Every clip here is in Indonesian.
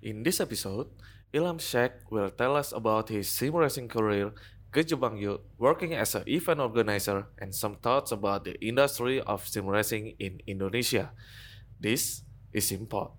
In this episode, Ilham Sheikh will tell us about his sim racing career, Kejebang Youth, working as an event organizer, and some thoughts about the industry of sim racing in Indonesia. This is Import.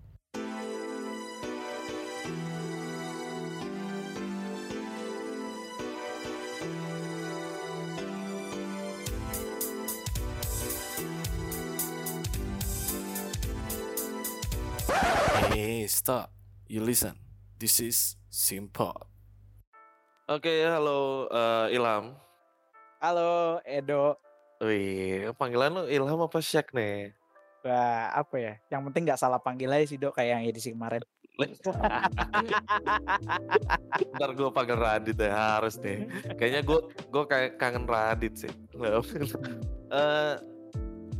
Hey, stop. You listen. This is Simpod. Oke, halo eh, Ilham. Halo Edo. Wih, panggilan lu Ilham apa Syek nih? Wah, apa ya? Yang penting nggak salah panggil aja sih Dok kayak yang edisi kemarin. Ntar gue panggil Radit ya, harus deh. Kayaknya gue gue kayak kangen Radit sih. Eh,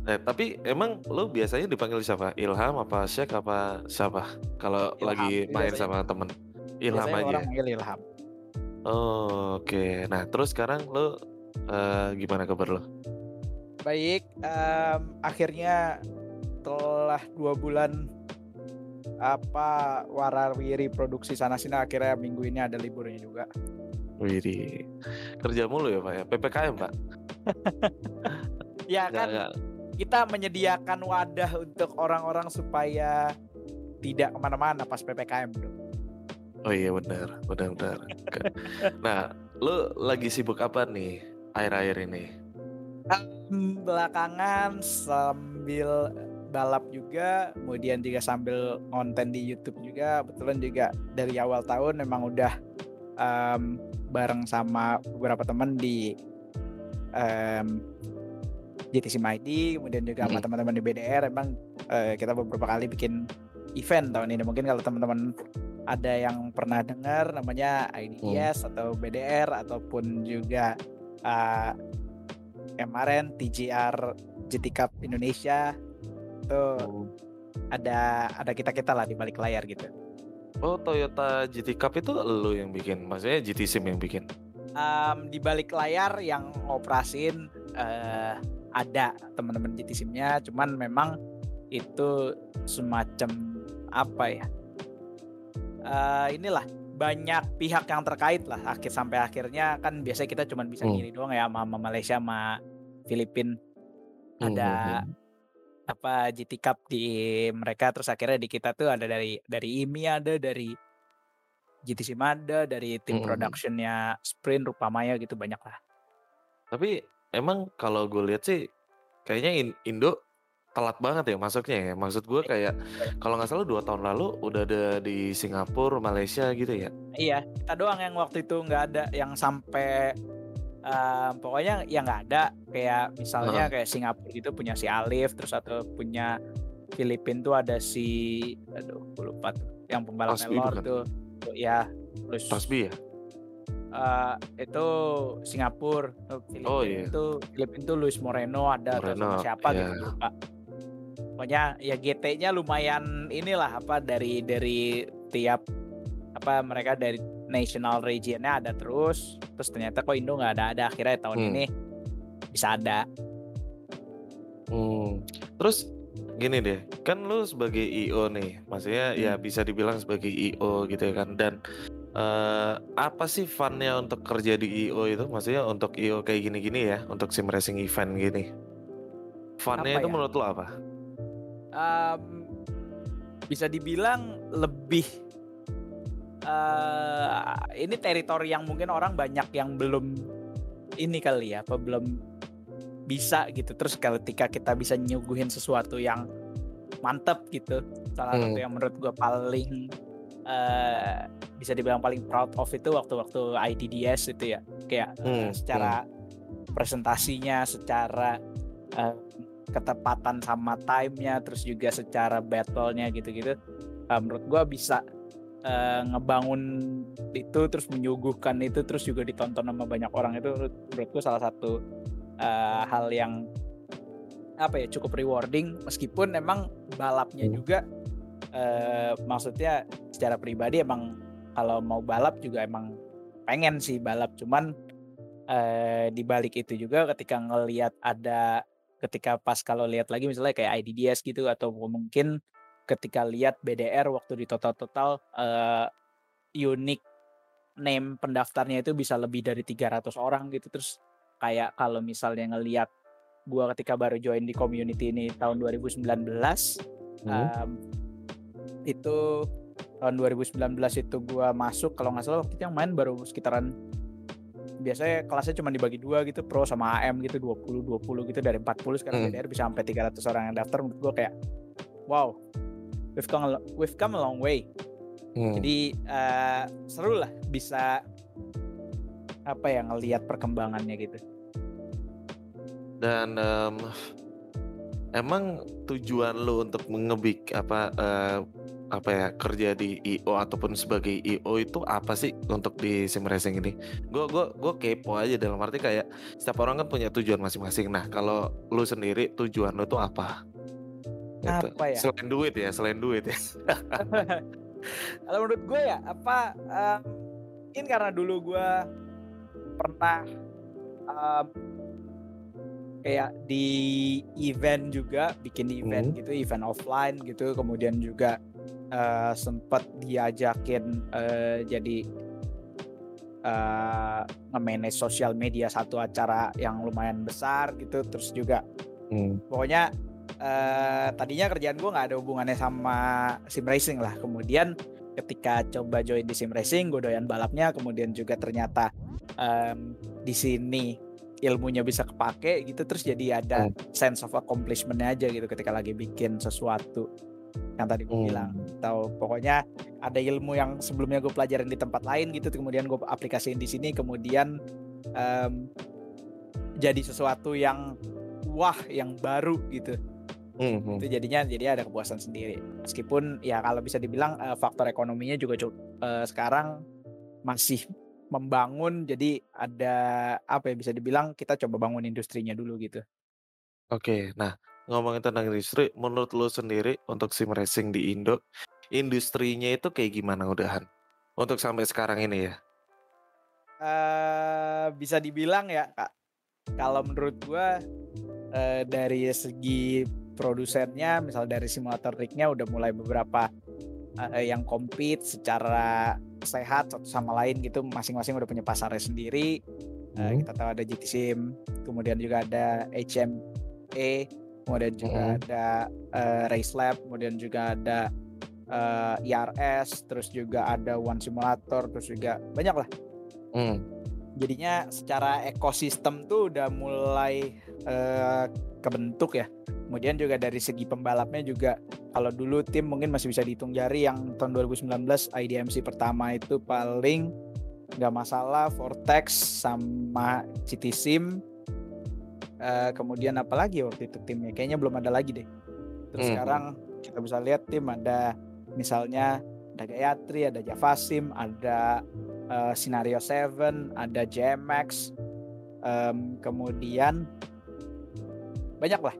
eh, tapi emang lu biasanya dipanggil siapa? Ilham apa Syek apa siapa? Kalau lagi main biasanya. sama temen. Ilham Biasanya aja. orang panggil Ilham. Oh, Oke, nah terus sekarang lu eh, gimana kabar lu? Baik, em, akhirnya setelah dua bulan apa warawiri produksi sana sini akhirnya minggu ini ada liburnya juga. Wih, kerja mulu ya pak ya? PPKM pak? Ya kan nggak. Kita menyediakan wadah untuk orang-orang supaya tidak ke mana-mana pas ppkm Dok. Oh iya benar, benar benar. Ke- nah, lu lagi sibuk apa nih akhir-akhir ini? Belakangan sambil balap juga, kemudian juga sambil konten di YouTube juga. Kebetulan juga dari awal tahun memang udah em, bareng sama beberapa teman di em, GTC ID, kemudian juga sama teman-teman di BDR. Emang eh, kita beberapa kali bikin event tahun ini. Mungkin kalau teman-teman ada yang pernah dengar namanya IDS atau BDR ataupun juga eh, kemarin TGR GT Cup Indonesia itu ada ada kita kita lah di balik layar gitu. Oh Toyota GT Cup itu lu yang bikin, maksudnya GT Sim yang bikin? Em, di balik layar yang ngoperasin eh, ada teman-teman GT Simnya, cuman memang itu semacam apa ya? Eh, inilah banyak pihak yang terkait lah akhir sampai akhirnya kan biasanya kita cuman bisa Hmm. gini doang ya sama, sama Malaysia sama Filipina Hmm, ada hmm, apa GT Cup di mereka terus akhirnya di kita tuh ada dari dari IMI ada dari GTC ada dari tim Mm-mm. productionnya Sprint Rupamaya gitu banyak lah Tapi emang kalau gue lihat sih, kayaknya In- Indo telat banget ya masuknya ya. Maksud gue kayak kalau nggak salah dua tahun lalu udah ada di Singapura, Malaysia gitu ya. iya kita doang yang waktu itu nggak ada yang sampai eh, pokoknya ya nggak ada kayak misalnya kayak Singapura gitu punya si Alif terus atau punya Filipina tuh ada si aduh gue lupa tuh yang pembalap Tasbi Melor bukan? tuh, ya terus Tasbi ya? Eh, itu Singapura Filipina Oh, iya. itu Filipina tuh Luis Moreno ada atau Moreno, siapa gitu iya. gue lupa pokoknya ya GT-nya lumayan inilah apa dari dari tiap apa mereka dari national regionnya ada terus terus ternyata kok Indo nggak ada ada akhirnya tahun Hmm. ini bisa ada Hmm. Terus gini deh, kan lu sebagai IO nih, maksudnya ya Hmm. bisa dibilang sebagai IO gitu ya kan. Dan eh, apa sih funnya untuk kerja di IO itu? Maksudnya untuk IO kayak gini-gini ya, untuk sim racing event gini. Funnya Apa itu ya? menurut lu apa? Em, bisa dibilang lebih eh ini teritori yang mungkin orang banyak yang belum ini kali ya apa belum bisa gitu terus ketika kita bisa nyuguhin sesuatu yang mantep gitu salah satu Hmm. yang menurut gue paling eh bisa dibilang paling proud of itu waktu-waktu IDDS itu ya kayak eh, Hmm, secara presentasinya secara eh, ketepatan sama time-nya terus juga secara battle-nya gitu-gitu eh, menurut gua bisa eh, ngebangun itu terus menyuguhkan itu terus juga ditonton sama banyak orang itu menurut, gua salah satu eh, hal yang apa ya cukup rewarding meskipun emang balapnya Hmm. juga eh, maksudnya secara pribadi emang kalau mau balap juga emang pengen sih balap cuman eh, di balik itu juga ketika ngelihat ada ketika pas kalau lihat lagi misalnya kayak IDDS gitu atau mungkin ketika lihat BDR waktu di total-total uh, unique name pendaftarnya itu bisa lebih dari 300 orang gitu terus kayak kalau misalnya ngelihat gua ketika baru join di community ini tahun 2019 hmm. um, itu tahun 2019 itu gua masuk kalau nggak salah waktu itu yang main baru sekitaran biasanya kelasnya cuma dibagi dua gitu pro sama AM gitu 20 20 gitu dari 40 sekarang hmm. BDR bisa sampai 300 orang yang daftar menurut gua kayak wow we've come a, we've come a long way hmm. jadi uh, seru lah bisa apa ya ngelihat perkembangannya gitu dan um, emang tujuan lu untuk mengebik apa uh, apa ya kerja di IO ataupun sebagai IO itu apa sih untuk di sim racing ini? Gue gue gue kepo aja dalam arti kayak setiap orang kan punya tujuan masing-masing. Nah kalau lu sendiri tujuan lu tuh apa? Gitu. Apa ya? Selain duit ya, selain duit ya. kalau menurut gue ya apa? Um, mungkin karena dulu gue pernah um, kayak di event juga bikin event hmm. gitu event offline gitu kemudian juga uh, sempat diajakin uh, jadi uh, nge-manage sosial media satu acara yang lumayan besar gitu terus juga hmm. pokoknya uh, tadinya kerjaan gue nggak ada hubungannya sama sim racing lah kemudian ketika coba join di sim racing gue doyan balapnya kemudian juga ternyata um, di sini ilmunya bisa kepake gitu terus jadi ada hmm. sense of accomplishment aja gitu ketika lagi bikin sesuatu yang tadi gue hmm. bilang atau pokoknya ada ilmu yang sebelumnya gue pelajarin di tempat lain gitu kemudian gue aplikasiin di sini kemudian um, jadi sesuatu yang wah yang baru gitu hmm, hmm. itu jadinya jadi ada kepuasan sendiri meskipun ya kalau bisa dibilang uh, faktor ekonominya juga cukup uh, sekarang masih membangun jadi ada apa ya bisa dibilang kita coba bangun industrinya dulu gitu Oke, nah Ngomongin tentang industri, menurut lo sendiri untuk sim racing di Indo, industrinya itu kayak gimana udahan? Untuk sampai sekarang ini ya? Uh, bisa dibilang ya kak, kalau menurut gua uh, dari segi produsennya, misal dari simulator rignya udah mulai beberapa uh, yang compete secara sehat satu sama lain gitu, masing-masing udah punya pasarnya sendiri. Uh, kita tahu ada GT Sim, kemudian juga ada HME, kemudian juga hmm. ada uh, Race Lab, kemudian juga ada uh, eh, IRS, terus juga ada One Simulator, terus juga banyak lah. Hmm. Jadinya secara ekosistem tuh udah mulai uh, kebentuk ya. Kemudian juga dari segi pembalapnya juga kalau dulu tim mungkin masih bisa dihitung jari yang tahun 2019 IDMC pertama itu paling nggak masalah Vortex sama GT Sim uh, kemudian apa lagi waktu itu timnya kayaknya belum ada lagi deh terus hmm. sekarang kita bisa lihat tim ada misalnya ada Gayatri ada Javasim ada uh, Scenario 7 ada JMX um, kemudian banyak lah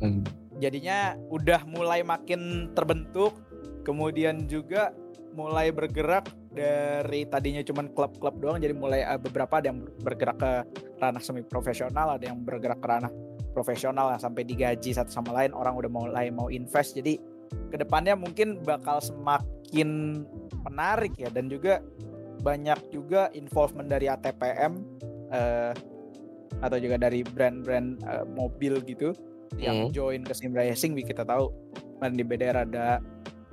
hmm. jadinya udah mulai makin terbentuk kemudian juga mulai bergerak dari tadinya cuma klub-klub doang jadi mulai uh, beberapa ada yang bergerak ke ranah semi profesional ada yang bergerak ke ranah profesional yang sampai digaji satu sama lain orang udah mulai mau invest jadi ke depannya mungkin bakal semakin menarik ya dan juga banyak juga involvement dari ATPM uh, eh, atau juga dari brand-brand uh, mobil gitu hmm. yang join ke sim racing kita tahu di BDR ada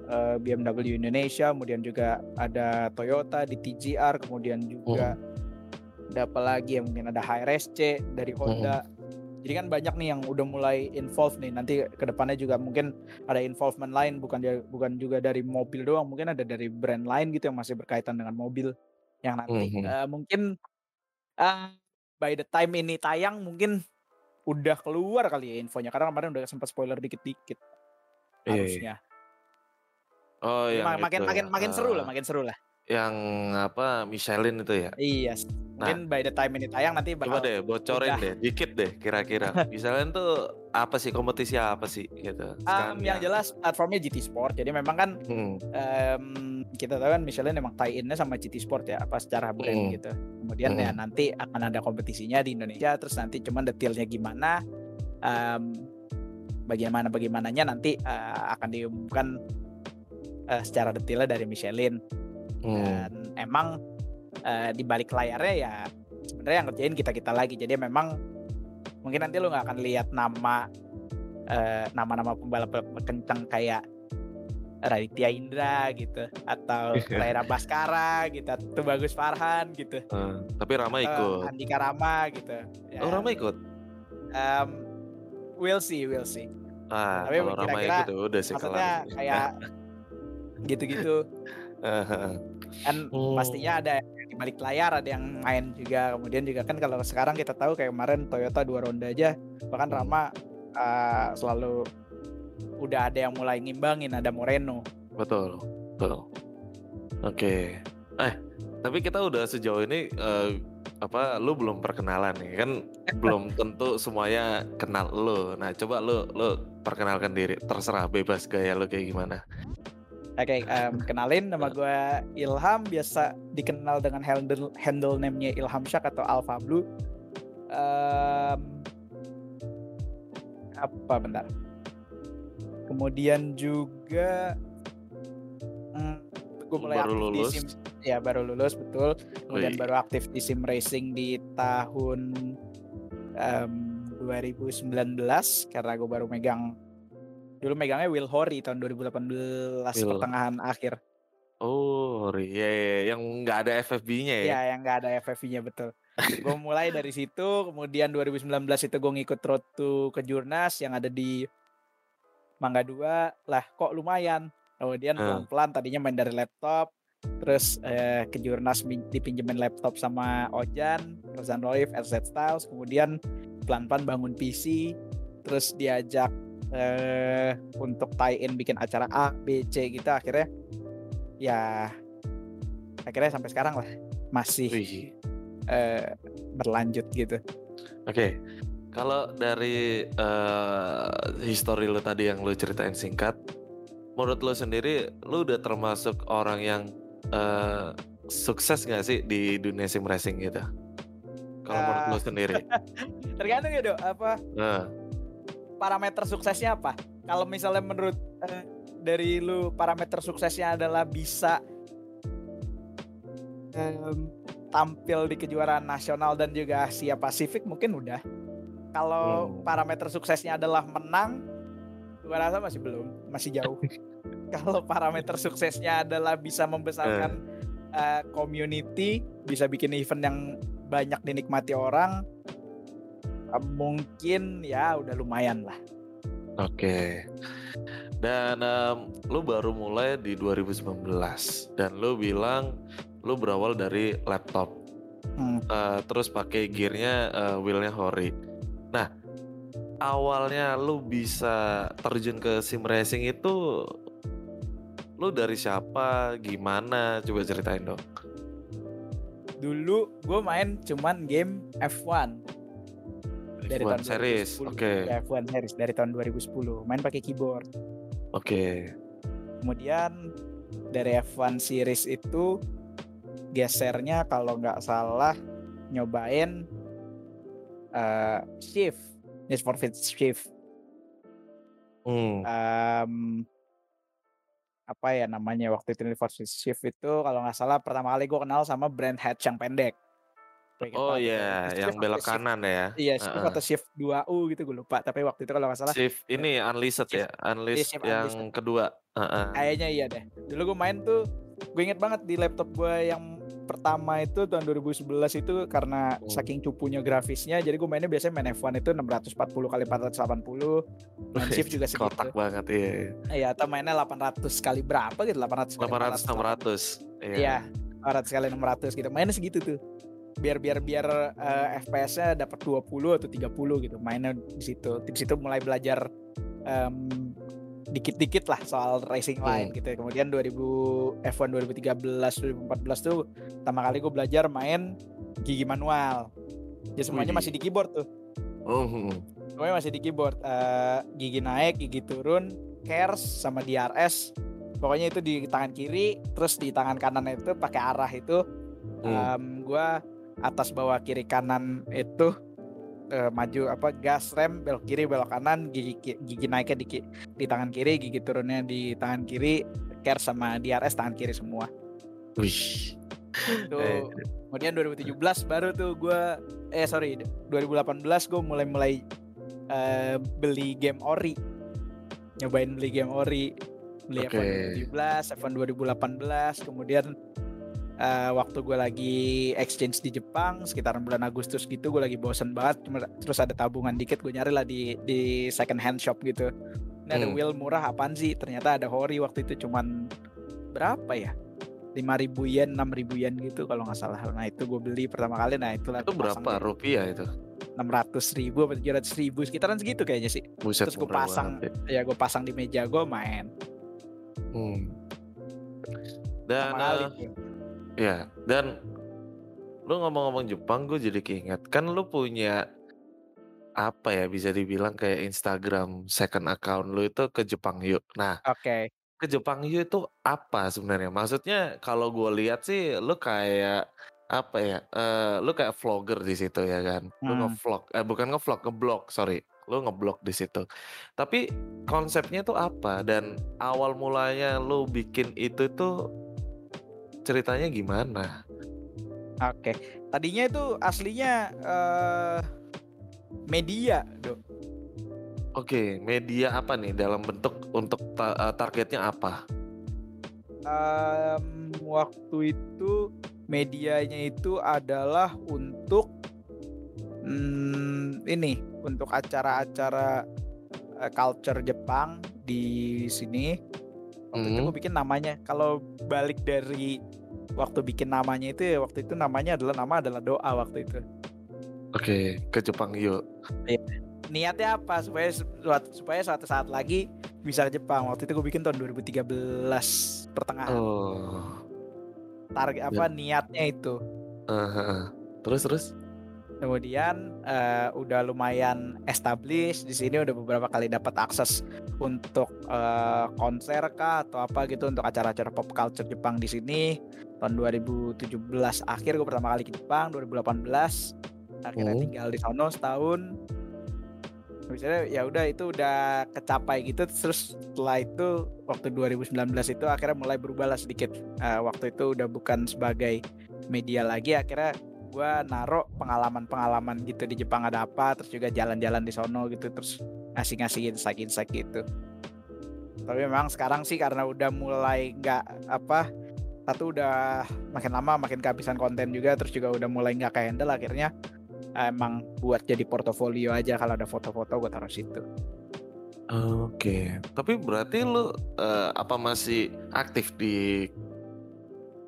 uh, eh, BMW Indonesia, kemudian juga ada Toyota di TGR, kemudian juga hmm. ada apa lagi ya mungkin ada HRSC dari Honda. Hmm. Jadi kan banyak nih yang udah mulai involve nih. Nanti ke depannya juga mungkin ada involvement lain, bukan bukan juga dari mobil doang, mungkin ada dari brand lain gitu yang masih berkaitan dengan mobil yang nanti hmm. uh, mungkin uh, by the time ini tayang mungkin udah keluar kali ya infonya karena kemarin udah sempat spoiler dikit-dikit iya, iya. Oh, yang makin makin ya. makin seru lah, makin seru lah. Yang apa Michelin itu ya? Iya. Nah, mungkin by the time ini tayang nanti bakal Coba deh bocorin udah. deh, dikit deh kira-kira. Michelin tuh apa sih kompetisi apa sih gitu? Um, yang jelas platformnya GT Sport. Jadi memang kan hmm. um, kita tahu kan Michelin emang tie-innya sama GT Sport ya, apa secara brand hmm. gitu. Kemudian ya hmm. ya nanti akan ada kompetisinya di Indonesia. Terus nanti cuman detailnya gimana um, bagaimana bagaimananya nanti uh, akan diumumkan uh, secara detailnya dari Michelin Hmm. dan emang uh, di balik layarnya ya sebenarnya yang kerjain kita kita lagi jadi memang mungkin nanti lu nggak akan lihat nama uh, nama-nama pembalap kencang kayak Raditya Indra gitu atau Laira Baskara gitu atau Bagus Farhan gitu Eh, tapi Rama Uh, ikut. Andika Rama gitu ya, Oh Rama ikut. um, we'll see we'll see Ah, Tapi kalau Rama ikut ya udah sih maksudnya kayak gitu-gitu kan Hmm. pastinya ada yang di balik layar ada yang main juga kemudian juga kan kalau sekarang kita tahu kayak kemarin Toyota dua ronde aja bahkan Hmm. Rama uh, selalu udah ada yang mulai ngimbangin ada Moreno betul, betul. Oke. Eh, tapi kita udah sejauh ini eh, apa lu belum perkenalan nih kan belum tentu semuanya kenal lu. Nah, coba lu lu perkenalkan diri, terserah bebas gaya lu kayak gimana. Oke, em, kenalin nama gue Ilham, biasa dikenal dengan handle handle name-nya Ilham Syak atau Alpha Blue. Em, apa bentar? Kemudian juga gue mulai Baru aktif lulus. di sim, ya baru lulus betul. Kemudian Wih. baru aktif di sim racing di tahun em, 2019 karena gue baru megang dulu megangnya Will Hori tahun 2018 Will. pertengahan akhir. Oh, iya, iya, yang nggak ada FFB-nya ya. Ya, yang nggak ada FFV-nya betul. gue mulai dari situ, kemudian 2019 itu gue ngikut road to Kejurnas yang ada di Mangga 2. Lah, kok lumayan. Kemudian Hmm. pelan-pelan tadinya main dari laptop, terus eh, Kejurnas min- dipinjemin laptop sama Ojan, Rezan Roif, RZ Styles, kemudian pelan-pelan bangun PC, terus diajak eh untuk tie-in bikin acara A, B, C gitu akhirnya ya akhirnya sampai sekarang lah masih Wih. eh, berlanjut gitu. Oke, kalau dari eh, history lu tadi yang lu ceritain singkat, menurut lu sendiri, lu udah termasuk orang yang eh, sukses gak sih di dunia sim racing gitu? Kalau menurut lu Ah. sendiri, Tergantung ya dok, apa nah, parameter suksesnya apa? Kalau misalnya menurut eh, dari lu parameter suksesnya adalah bisa em, tampil di kejuaraan nasional dan juga Asia Pasifik mungkin udah. Kalau Hmm. parameter suksesnya adalah menang, gua rasa masih belum, masih jauh. Kalau parameter suksesnya adalah bisa membesarkan eh, community, bisa bikin event yang banyak dinikmati orang, mungkin ya udah lumayan lah. oke. Dan em, lu baru mulai di 2019 dan lu bilang lu berawal dari laptop. Hmm. Eh, terus pakai gearnya eh, wheelnya Hori. Nah, awalnya lu bisa terjun ke sim racing itu lu dari siapa, gimana? Coba ceritain dong. Dulu gue main cuman game F1 dari F1 tahun series, 2010. oke, Ya, F1 series dari tahun 2010. Main pakai keyboard. oke, Kemudian dari F1 series itu gesernya kalau nggak salah nyobain eh shift Need for Speed shift hmm, Em, apa ya namanya waktu itu Need for Speed shift itu kalau nggak salah pertama kali gue kenal sama brand hatch yang pendek Inget oh iya, Shift yang atau belok shift- kanan ya. iya shift Heeh. atau shift 2U gitu gue lupa tapi waktu itu kalau nggak salah Shift ini unlisted ya, unleashed shift yang unlisted. kedua. Heeh. kayaknya iya deh dulu gue main tuh gue inget banget di laptop gue yang pertama itu tahun 2011 itu karena Hmm. saking cupunya grafisnya jadi gue mainnya biasanya main F1 itu 640 kali 480 main shift juga segitu Kotak banget iya. iya atau mainnya 800 kali berapa gitu 800 kali 800 600. Iya, 400 kali 600 gitu. Mainnya segitu tuh. Biar biar biar eh, FPS-nya dapat 20 atau 30 gitu. Mainnya di situ. Di situ mulai belajar em, dikit-dikit lah soal racing Hmm. lain gitu. Kemudian 2000 F1 2013 2014 tuh pertama kali gue belajar main gigi manual. Jadi semuanya Wih. masih di keyboard tuh. Oh, hmm. Semuanya masih di keyboard. Eh, gigi naik, gigi turun, cares sama DRS. Pokoknya itu di tangan kiri, terus di tangan kanan itu pakai arah itu. Hmm. Em, gua atas bawah kiri kanan itu eh, maju apa gas rem belok kiri belok kanan gigi gigi naiknya di di tangan kiri gigi turunnya di tangan kiri care sama DRS tangan kiri semua Wih. itu Eh. kemudian 2017 baru tuh gue eh sorry 2018 gue mulai mulai eh, beli game ori nyobain beli game ori beli Oke. F1 2017 F1 2018 kemudian eh, waktu gue lagi exchange di Jepang sekitaran bulan Agustus gitu gue lagi bosen banget cuma terus ada tabungan dikit gue nyari lah di di second hand shop gitu ini ada Hmm. wheel murah apaan sih ternyata ada Hori waktu itu cuman berapa ya 5000 yen 6000 yen gitu kalau nggak salah nah itu gue beli pertama kali nah itulah Itu berapa rupiah itu? enam ratus ribu atau tujuh ratus ribu sekitaran segitu kayaknya sih Buset Terus murah pasang. banget ya. ya gue pasang di meja gue main Hmm. Dan tuh. Ya, dan lu ngomong-ngomong Jepang gue jadi keinget kan lu punya apa ya bisa dibilang kayak Instagram second account lu itu ke Jepang yuk. Nah, oke ke Jepang yuk itu apa sebenarnya? Maksudnya kalau gue lihat sih lu kayak apa ya? eh lu kayak vlogger di situ ya kan? Lu Hmm. ngevlog, eh bukan ngevlog, ngeblog, sorry. Lu ngeblog di situ. Tapi konsepnya tuh apa? Dan awal mulanya lu bikin itu tuh ceritanya gimana? oke tadinya itu aslinya eh media dok Oke, media apa nih dalam bentuk untuk ta- eh, targetnya apa? Em, waktu itu medianya itu adalah untuk hmm, ini untuk acara-acara eh, culture Jepang di sini waktu itu Hmm. gue bikin namanya kalau balik dari waktu bikin namanya itu ya waktu itu namanya adalah nama adalah doa waktu itu Oke, ke Jepang yuk. niatnya apa supaya suatu, supaya suatu saat lagi bisa ke Jepang waktu itu gue bikin tahun 2013 pertengahan Oh. target apa niatnya itu eh, eh. Terus terus? Kemudian eh, udah lumayan established di sini udah beberapa kali dapat akses untuk eh, konser kah atau apa gitu untuk acara-acara pop culture Jepang di sini. Tahun 2017 akhir gue pertama kali ke Jepang 2018 akhirnya Hmm. tinggal di sono setahun. Misalnya ya udah itu udah kecapai gitu. Terus setelah itu waktu 2019 itu akhirnya mulai berubah lah sedikit. Eh, waktu itu udah bukan sebagai media lagi akhirnya gua naruh pengalaman-pengalaman gitu di Jepang ada apa terus juga jalan-jalan di sono gitu terus ngasih-ngasih insight-insight gitu tapi memang sekarang sih karena udah mulai nggak apa satu udah makin lama makin kehabisan konten juga terus juga udah mulai nggak kayak handle akhirnya emang buat jadi portofolio aja kalau ada foto-foto gue taruh situ Oke, tapi berarti lu eh, apa masih aktif di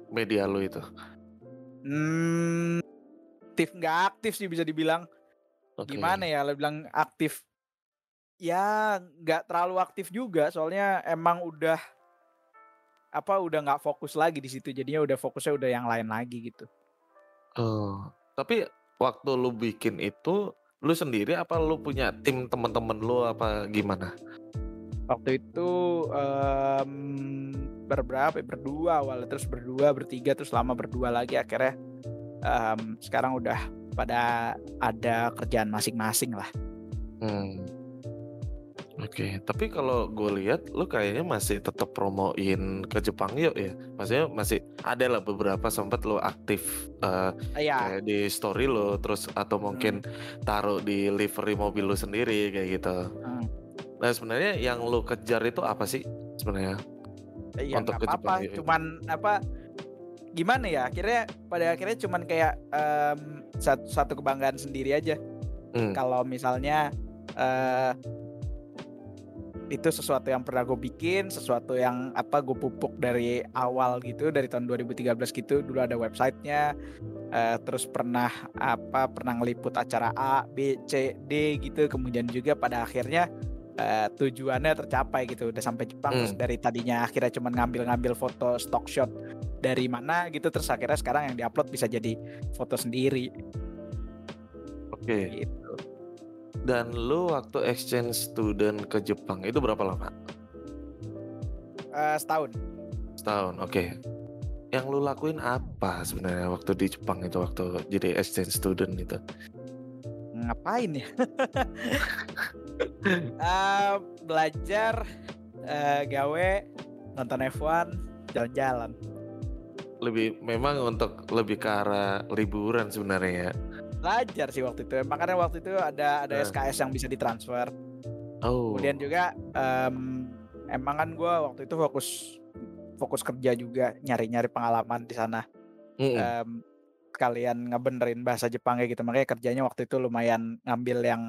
media lu itu? hmm, aktif nggak aktif sih bisa dibilang. Oke. gimana ya lo bilang aktif. Ya nggak terlalu aktif juga soalnya emang udah apa udah nggak fokus lagi di situ. Jadinya udah fokusnya udah yang lain lagi gitu. Oh, tapi waktu lu bikin itu lu sendiri apa lu punya tim teman-teman lu apa gimana? waktu itu em, berberapa? Berdua awalnya terus berdua bertiga terus lama berdua lagi akhirnya em, sekarang udah pada ada kerjaan masing-masing lah Hmm. Oke, tapi kalau gue lihat lu kayaknya masih tetap promoin ke Jepang yuk ya. Maksudnya masih ada lah beberapa sempat lu aktif eh, Eh, ya kayak di story lo terus atau mungkin taruh di livery mobil lu sendiri kayak gitu. Hmm. Nah sebenarnya yang lu kejar itu apa sih sebenarnya? Iya Untuk nggak ke apa-apa, Jepang, cuman apa gimana ya? Akhirnya pada akhirnya cuman kayak em, satu, satu kebanggaan sendiri aja. Hmm. Kalau misalnya eh itu sesuatu yang pernah gue bikin, sesuatu yang apa gue pupuk dari awal gitu, dari tahun 2013 gitu. Dulu ada websitenya, eh, terus pernah apa pernah ngeliput acara A, B, C, D gitu. Kemudian juga pada akhirnya eh, tujuannya tercapai gitu udah sampai Jepang terus Hmm. dari tadinya akhirnya cuma ngambil-ngambil foto stock shot dari mana gitu terus akhirnya sekarang yang diupload bisa jadi foto sendiri Oke. gitu Dan lu waktu exchange student ke Jepang itu berapa lama? Eh, setahun Setahun. Oke. Yang lu lakuin apa sebenarnya waktu di Jepang itu waktu jadi exchange student itu? ngapain ya? uh, belajar, uh, gawe, nonton F1, jalan-jalan. Lebih memang untuk lebih ke arah liburan sebenarnya ya. Belajar sih waktu itu. Makanya waktu itu ada ada Nah. SKS yang bisa ditransfer. Oh. Kemudian juga em, emang kan gue waktu itu fokus fokus kerja juga nyari-nyari pengalaman di sana. Mm-mm. Em, kalian ngebenerin bahasa Jepang kayak gitu makanya kerjanya waktu itu lumayan ngambil yang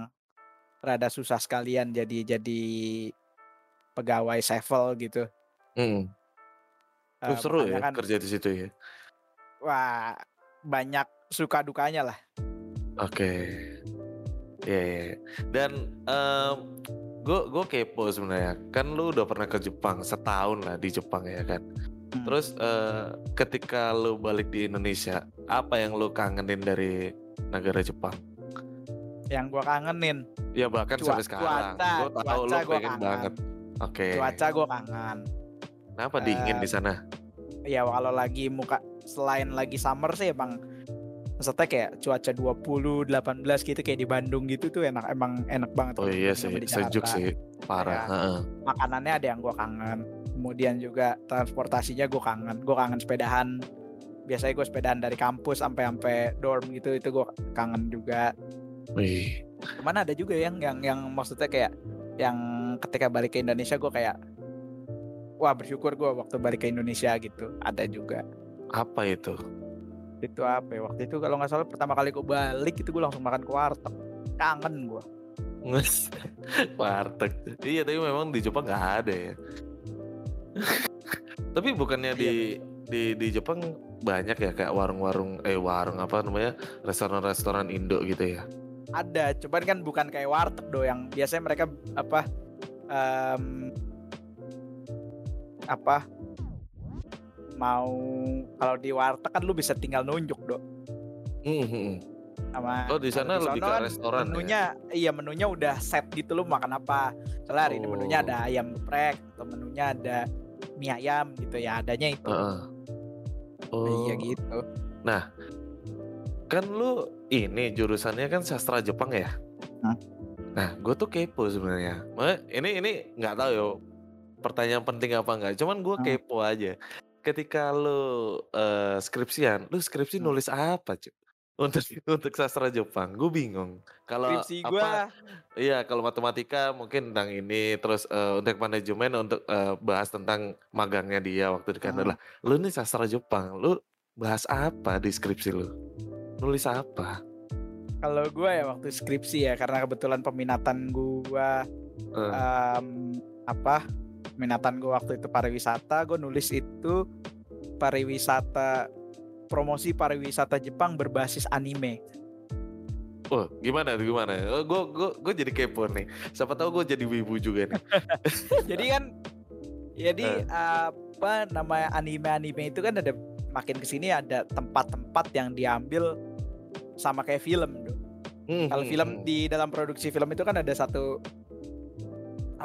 rada susah sekalian jadi jadi pegawai sevel gitu. Mm. Oh, seru ya kan, kerja di situ ya. wah banyak suka dukanya lah. Oke. Iya, iya. iya. Dan gue gue kepo sebenarnya. Kan lu udah pernah ke Jepang setahun lah di Jepang ya kan. Hmm. Terus eh, ketika lu balik di Indonesia, apa yang lu kangenin dari negara Jepang? Yang gue kangenin Ya bahkan Cua- sampai sekarang. cuaca, Gue tahu lu pengen kangen. banget. Oke. cuaca gue kangen. Kenapa dingin di sana? Ya kalau lagi muka selain lagi summer sih emang maksudnya kayak cuaca 20 18 gitu kayak di Bandung gitu tuh enak emang enak banget Oh iya sih, sejuk sih, parah. Ya. heeh. makanannya ada yang gue kangen kemudian juga transportasinya gue kangen gue kangen sepedahan biasanya gue sepedahan dari kampus sampai sampai dorm gitu itu gue kangen juga Wih, cuman ada juga yang yang yang maksudnya kayak yang ketika balik ke Indonesia gue kayak wah bersyukur gue waktu balik ke Indonesia gitu ada juga apa itu? itu apa ya? waktu itu kalau nggak salah pertama kali gue balik itu gue langsung makan ke warteg kangen gue Warteg. Iya, tapi memang di Jepang nggak ada ya. tapi bukannya Iya. di di di Jepang banyak ya kayak warung-warung eh warung apa namanya restoran-restoran Indo gitu ya. ada cuman kan bukan kayak warteg do yang biasanya mereka apa em, apa mau kalau di warteg kan lu bisa tinggal nunjuk do Mhm. sama Oh di sana lebih ke kan restoran ya. menunya iya menunya udah set gitu lu makan apa Soalnya hari ini menunya Oh. ada ayam geprek atau menunya ada mie ayam gitu ya adanya itu Heeh. Oh, iya gitu kan lu ini jurusannya kan sastra Jepang ya. Hah? Nah, gue tuh kepo sebenarnya. Ini ini nggak tahu ya pertanyaan penting apa nggak. Cuman gue kepo aja. Ketika lu eh, skripsian, lu skripsi Hmm. nulis apa cuy? Untuk untuk sastra Jepang, gue bingung. Kalau skripsi apa? Iya, kalau matematika mungkin tentang ini, terus eh, untuk manajemen untuk eh, bahas tentang magangnya dia waktu di Kanada. Hmm. Lah, Lu nih sastra Jepang, lu bahas apa di skripsi lu? Nulis apa? kalau gue ya waktu skripsi ya karena kebetulan peminatan gue Eh, em, apa minatan gue waktu itu pariwisata gue nulis itu pariwisata promosi pariwisata Jepang berbasis anime oh, gimana tuh, gimana? Oh, gue gue gue jadi kepo nih. Siapa tahu gue jadi wibu juga nih. jadi kan jadi apa namanya anime-anime itu kan ada makin ke sini ada tempat-tempat yang diambil sama kayak film. Hmm, Kalau hmm, film hmm. di dalam produksi film itu kan ada satu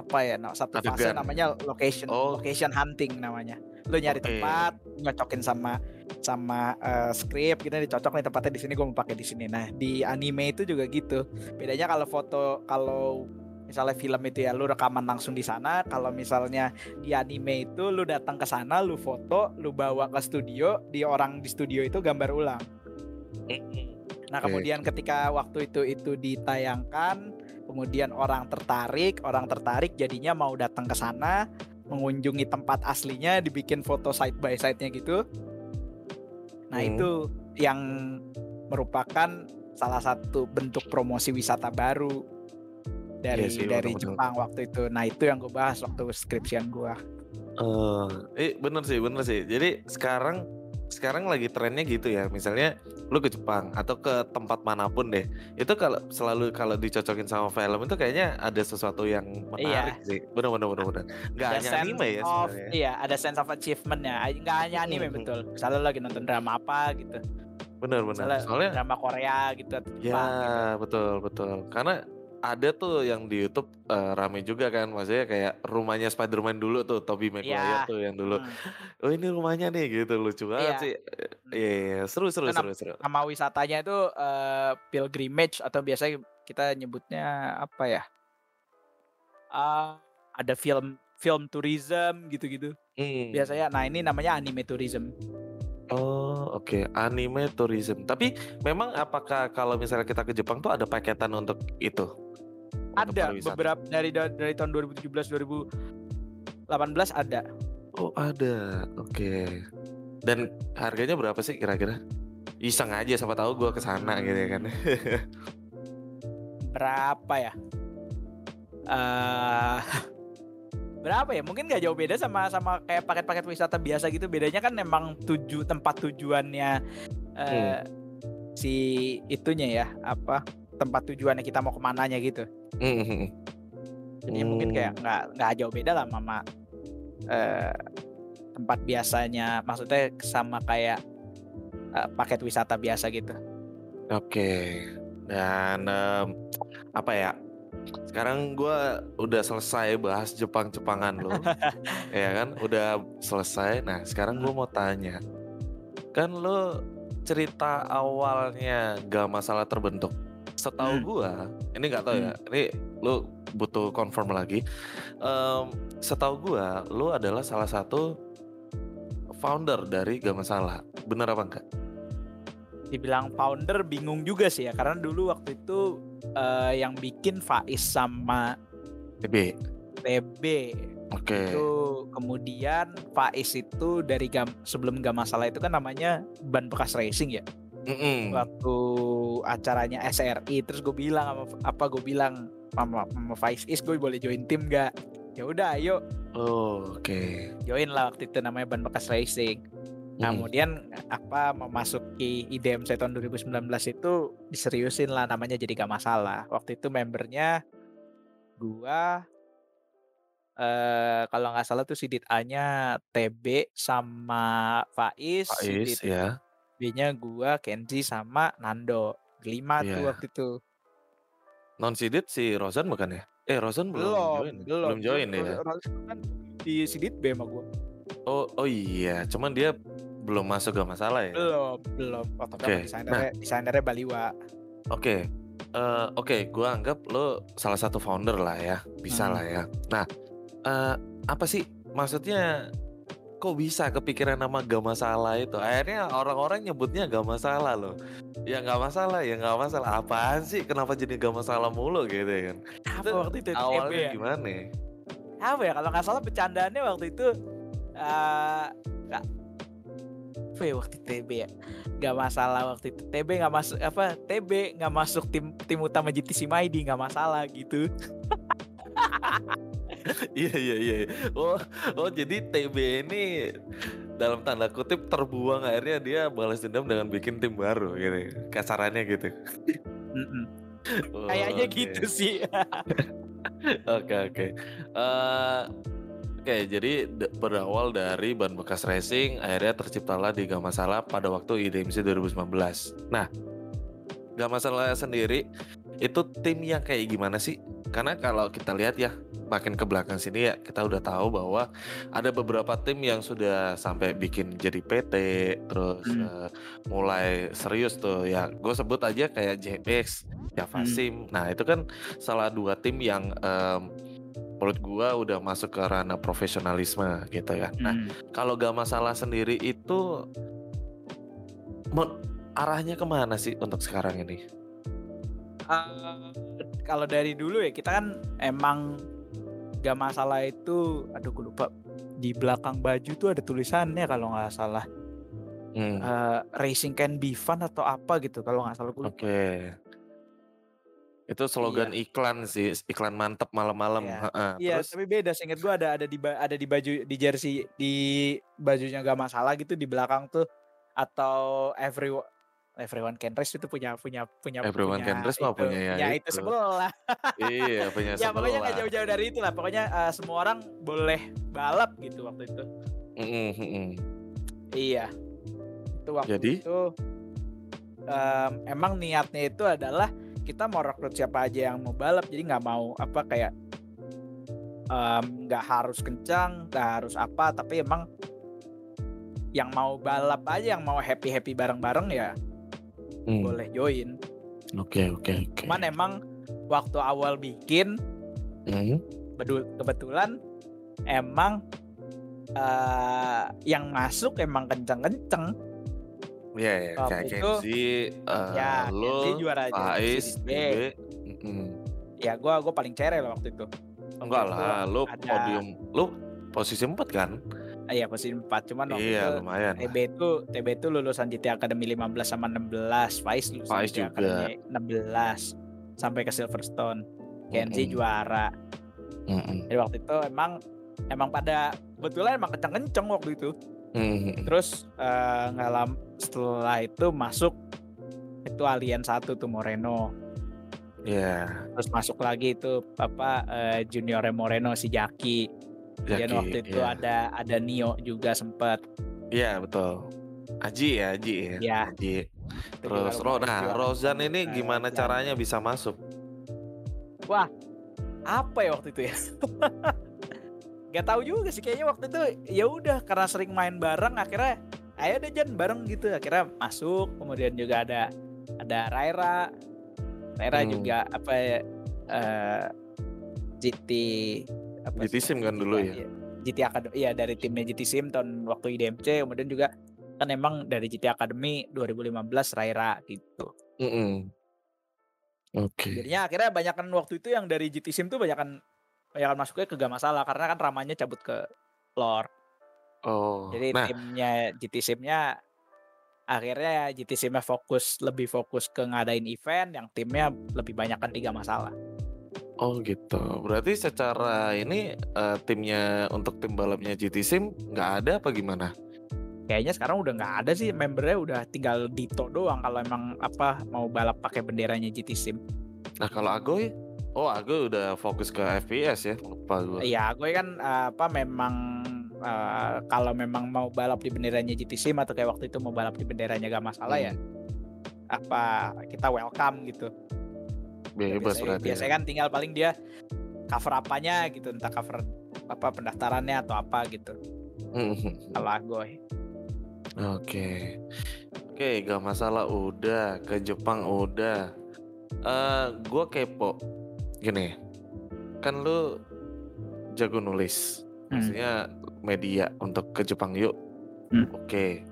apa ya, nah, satu fase Adegan. namanya location Oh. location hunting namanya. Lu nyari Oke. tempat, nyocokin sama sama eh, skrip gitu dicocok nih tempatnya di sini gue mau pakai di sini. Nah, di anime itu juga gitu. Bedanya kalau foto kalau misalnya film itu ya lu rekaman langsung di sana, kalau misalnya di anime itu lu datang ke sana, lu foto, lu bawa ke studio, di orang di studio itu gambar ulang. Nah kemudian ketika waktu itu itu ditayangkan, kemudian orang tertarik, orang tertarik jadinya mau datang ke sana, mengunjungi tempat aslinya, dibikin foto side by side-nya gitu. Nah Hmm. itu yang merupakan salah satu bentuk promosi wisata baru dari Iya sih, dari betul-betul. Jepang waktu itu. Nah itu yang gue bahas waktu skripsian gue. Eh, eh bener sih, bener sih. Jadi sekarang sekarang lagi trennya gitu ya. Misalnya lu ke Jepang atau ke tempat mana pun deh. Itu kalau selalu kalau dicocokin sama film itu kayaknya ada sesuatu yang menarik sih. Bener bener bener bener. Gak Ada hanya anime ya of- sebenarnya. Iya, ada sense of achievement-nya. Nggak hanya anime Hmm. betul. Misalnya lu lagi nonton drama apa gitu. Bener bener. Misalnya Soalnya drama Korea gitu ya Jepang gitu. betul betul. Karena ada tuh yang di YouTube eh, rame juga kan, maksudnya kayak rumahnya Spider-Man dulu tuh, Tobey Maguire Iya. tuh yang dulu. Hmm. Oh ini rumahnya nih gitu lucu banget Iya. sih. Iya, iya, seru seru Itu nam- seru seru. Nama wisatanya itu eh, pilgrimage atau biasanya kita nyebutnya apa ya? Ah, ada film film tourism gitu-gitu. Hmm. Biasanya nah ini namanya anime tourism. Oh, oke. Anime tourism. Tapi memang apakah kalau misalnya kita ke Jepang tuh ada paketan untuk itu? Untuk Ada pariwisata? beberapa dari dari tahun 2017 2018 ada. Oh, ada. Oke. Dan harganya berapa sih kira-kira? Iseng aja siapa tahu gua ke sana gitu ya kan. Berapa ya? Eh berapa ya? Mungkin nggak jauh beda sama sama kayak paket-paket wisata biasa gitu. Bedanya kan memang tuju tempat tujuannya eh si itunya ya, apa? Tempat tujuannya kita mau ke mananya gitu. Mhm. Jadi mungkin kayak nggak nggak jauh beda lah sama eh, tempat biasanya. Maksudnya sama kayak eh, paket wisata biasa gitu. Oke. Dan em, apa ya? Sekarang gua udah selesai bahas Jepang-Jepangan lo. ya kan? Udah selesai. Nah, sekarang gua mau tanya. Kan lo cerita awalnya gak masalah terbentuk. Setahu Hmm. gua, ini nggak tahu ya. Ini lo butuh confirm lagi. Em, setahu gua, lo adalah salah satu founder dari Gak Masalah. Bener apa enggak? Dibilang founder bingung juga sih ya karena dulu waktu itu eh, yang bikin Faiz sama TB. TB Oke. itu kemudian Faiz itu dari gam, sebelum gak masalah itu kan namanya ban bekas racing ya Mm-mm. waktu acaranya SRI terus gue bilang sama apa gue bilang sama, sama Faiz is gue boleh join tim gak ya udah ayo Oh, oke. join lah waktu itu namanya ban bekas racing Nah, kemudian apa memasuki IDMC tahun 2019 itu diseriusin lah namanya jadi gak masalah. Waktu itu membernya gua eh kalau nggak salah tuh Sidit A-nya TB sama Faiz, Faiz Sidit ya. B-nya gua, Kenzi sama Nando. Lima tuh Iya. waktu itu. Non sidit si Rozan bukan ya? Eh Rozan belum, Belum, join. ya? belum. Belum join ya. Ro- Ro- kan di Sidit B sama gua. Oh, oh iya, cuman dia belum masuk gak masalah ya. Belum, belum. Waktu itu Oke, sama desainernya, desainernya Baliwa. Oke. Eh, oke, gua anggap lo salah satu founder lah ya. Bisa Hmm. lah ya. Nah, eh, apa sih maksudnya kok bisa kepikiran nama gak masalah itu? Akhirnya orang-orang nyebutnya gak masalah loh. Ya nggak masalah, ya nggak masalah. Apaan sih? Kenapa jadi gak masalah mulu gitu ya kan? Apa Itu waktu itu? Awalnya ya? gimana? apa ya kalau nggak salah bercandaannya waktu itu eh nggak apa ya waktu TB ya nggak masalah waktu itu TB nggak masuk apa TB nggak masuk tim tim utama GTC Maidi nggak masalah gitu Iya iya iya. Oh oh jadi TB ini dalam tanda kutip terbuang akhirnya dia balas dendam dengan bikin tim baru gitu. Kasarannya gitu. Oh, kayaknya gitu sih Oke oke. Eh, Oke, jadi berawal dari ban bekas racing, akhirnya terciptalah di Gak Masalah pada waktu IDMC 2019. Nah, Gak Masalah sendiri itu tim yang kayak gimana sih? Karena kalau kita lihat ya, makin ke belakang sini ya, kita udah tahu bahwa ada beberapa tim yang sudah sampai bikin jadi PT, terus Hmm. eh, mulai serius tuh ya. Gue sebut aja kayak JPX, Java Hmm. Sim. Nah, itu kan salah dua tim yang em, menurut gua udah masuk ke ranah profesionalisme gitu ya. Nah, Hmm. kalau gak masalah sendiri itu mau arahnya ke mana sih untuk sekarang ini? Eh, kalau dari dulu ya kita kan emang gak masalah itu aduh gue lupa di belakang baju tuh ada tulisannya kalau nggak salah Hmm, Eh, racing can be fun atau apa gitu kalau nggak salah gue lupa. Oke. Itu slogan iklan sih, iklan mantep malam-malam. Iya. Heeh. Iya, Terus tapi beda. Seingat gua ada ada di ada di baju di jersey di bajunya gak masalah gitu di belakang tuh atau everyone everyone can race itu punya punya punya Everyone punya Can Race mah punya ya punya itu itu. sebelah. iya punya ya pokoknya sebelah. jauh-jauh dari itu lah. Pokoknya eh, semua orang boleh balap gitu waktu itu. Mm-mm, mm-mm. Iya. Itu waktu Jadi? itu em, emang niatnya itu adalah kita mau rekrut siapa aja yang mau balap jadi nggak mau apa kayak nggak harus kencang nggak harus apa tapi emang yang mau balap aja yang mau happy happy bareng bareng ya Hmm, boleh join Oke oke oke. cuman emang waktu awal bikin Hmm. kebetulan emang eh, yang masuk emang kenceng-kenceng. Iya, ya, Waktu kayak Kenzi, eh, ya, lo, Kenzi juara aja. Mm-mm. Ya gua gua paling cereh lah waktu itu. Waktu Enggak itu lah, lo ada- podium, lo posisi 4 kan? Ah, Iya posisi 4 cuman waktu Iya, itu lumayan. TB itu TB itu lulusan JT Academy 15 sama 16, Faiz lulusan Faiz JT juga. Academy 16 sampai ke Silverstone. Kenzi Mm-mm. juara. Mm-mm. Jadi waktu itu emang emang pada kebetulan emang kenceng-kenceng waktu itu. Mm-mm. Terus eh, nggak lama setelah itu masuk itu Alien 1 tuh Moreno. Iya, Terus masuk lagi itu apa eh, Junior Moreno si Jaki. Dan waktu itu iya. ada ada Nio juga sempet. Iya, betul. Aji ya, Aji ya. Ya. Aji. Terus Ro, nah. Rozan ini Nah, gimana caranya bisa masuk? apa ya waktu itu ya Gak tahu juga sih kayaknya waktu itu ya udah karena sering main bareng akhirnya ayo deh Jan bareng gitu akhirnya masuk kemudian juga ada ada Raira Raira Hmm. juga apa ya eh, GT apa GT? Sim kan dulu ya? Iya, GT Academy iya dari timnya GT Sim tahun waktu IDMC kemudian juga kan emang dari GT Academy 2015 Raira gitu Mm-mm. Oke. Jadinya akhirnya banyakan waktu itu yang dari GT Sim tuh banyakan banyakan masuknya ke gak masalah karena kan ramanya cabut ke lore. Oh, Jadi nah, timnya GT Simnya akhirnya GT Simnya fokus lebih fokus ke ngadain event yang timnya lebih banyakan tiga masalah. oh gitu. Berarti secara ini eh, timnya untuk tim balapnya GT Sim nggak ada apa gimana? Kayaknya sekarang udah nggak ada sih membernya udah tinggal Dito doang kalau emang apa mau balap pakai benderanya GT Sim. Nah kalau Agoy, oh Agoy udah fokus ke FPS ya, lupa gue. Iya, gue kan eh, apa memang eh, kalau memang mau balap di benderanya GT Sim atau kayak waktu itu mau balap di benderanya gak masalah ya apa kita welcome gitu. Bebas biasanya, berarti. biasanya ya. kan tinggal paling dia cover apanya gitu, entah cover apa pendaftarannya atau apa gitu. Kalau Agoy. Oke, oke, gak masalah. Udah ke Jepang udah. Eh, gue kepo. Gini, kan lu jago nulis, Hmm. maksudnya media untuk ke Jepang yuk. Hmm. Oke.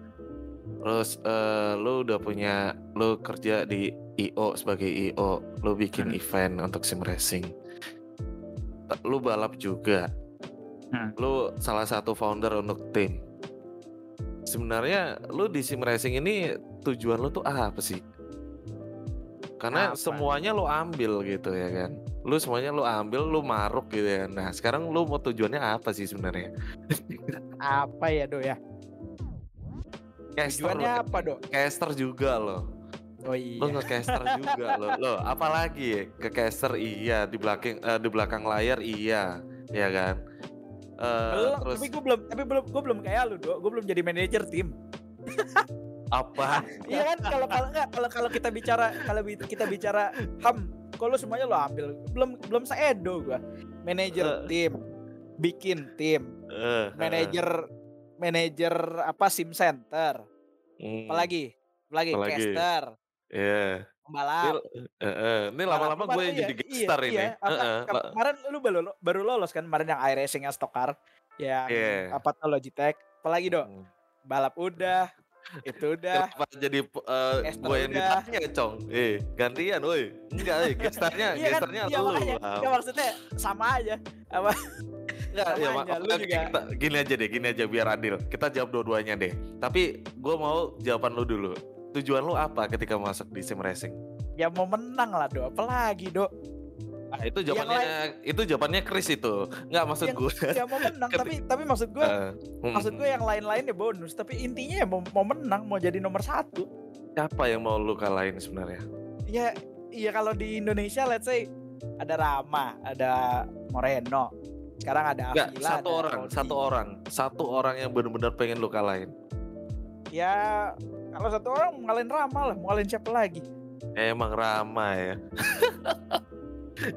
Terus eh, lu udah punya, lu kerja di IO sebagai IO, lu bikin Hmm. event untuk sim racing. Lu balap juga. Hmm. Lu salah satu founder untuk tim. Sebenarnya lu di sim racing ini tujuan lu tuh apa sih? Karena Apa? semuanya lu ambil gitu ya kan. Lu semuanya lu ambil, lu maruk gitu ya. Nah, sekarang lu mau tujuannya apa sih sebenarnya? Apa ya, Do ya? Caster Tujuannya lo- apa, Do? caster juga loh. Oh iya. Lo nge-caster juga loh. Lo apalagi? Ke caster iya, di belakang eh, di belakang layar iya, ya kan? Eh, Belum, terus tapi gue belum tapi belum gue belum kayak lu, Do. Gue belum jadi manajer tim. apa? Iya kan kalau kalau kalau kalau kita bicara kalau kita bicara ham kalau semuanya lo ambil. Belum belum seedo gua. Manajer Eh. tim bikin tim. Eh, manajer manajer apa sim center. Hmm, apalagi apalagi Apalagi? caster. Iya. Ini, pembalap eh, eh, ini lama-lama gue yang jadi gestar ini. iya, apa, Eh, eh, ke- la- kemarin lu baru baru lolos kan? Kemarin yang iRacing yang Stokar yang Iya. apa tuh Logitech. Apalagi dok? Hmm. balap udah itu udah Kenapa jadi eh, Caster gue yang ditanya, Cong? Eh, gantian, woi. Enggak, eh, gestarnya, iya kan gestarnya iya lu. makanya lah. Nggak, maksudnya sama aja apa Enggak, ya, aja, ma- lu oke, juga. kita- gini aja deh, gini aja biar adil. Kita jawab dua-duanya deh. Tapi gue mau jawaban lu dulu. Tujuan lu apa ketika masuk di sim racing? ya mau menang lah do apalagi do Ah, itu Yang jawabannya itu jawabannya Chris itu. Enggak maksud Yang- gue. ya mau menang tapi tapi maksud gue Eh, hmm, maksud gue yang lain-lain ya bonus tapi intinya ya mau, mau menang mau jadi nomor satu siapa yang mau lu kalahin sebenarnya? ya iya kalau di Indonesia let's say ada Rama ada Moreno sekarang ada Avila satu ada orang, Rodi. satu orang, satu orang yang benar-benar pengen lu kalahin. ya kalau satu orang mau ngalahin Rama lah mau ngalahin siapa lagi Emang ramai ya.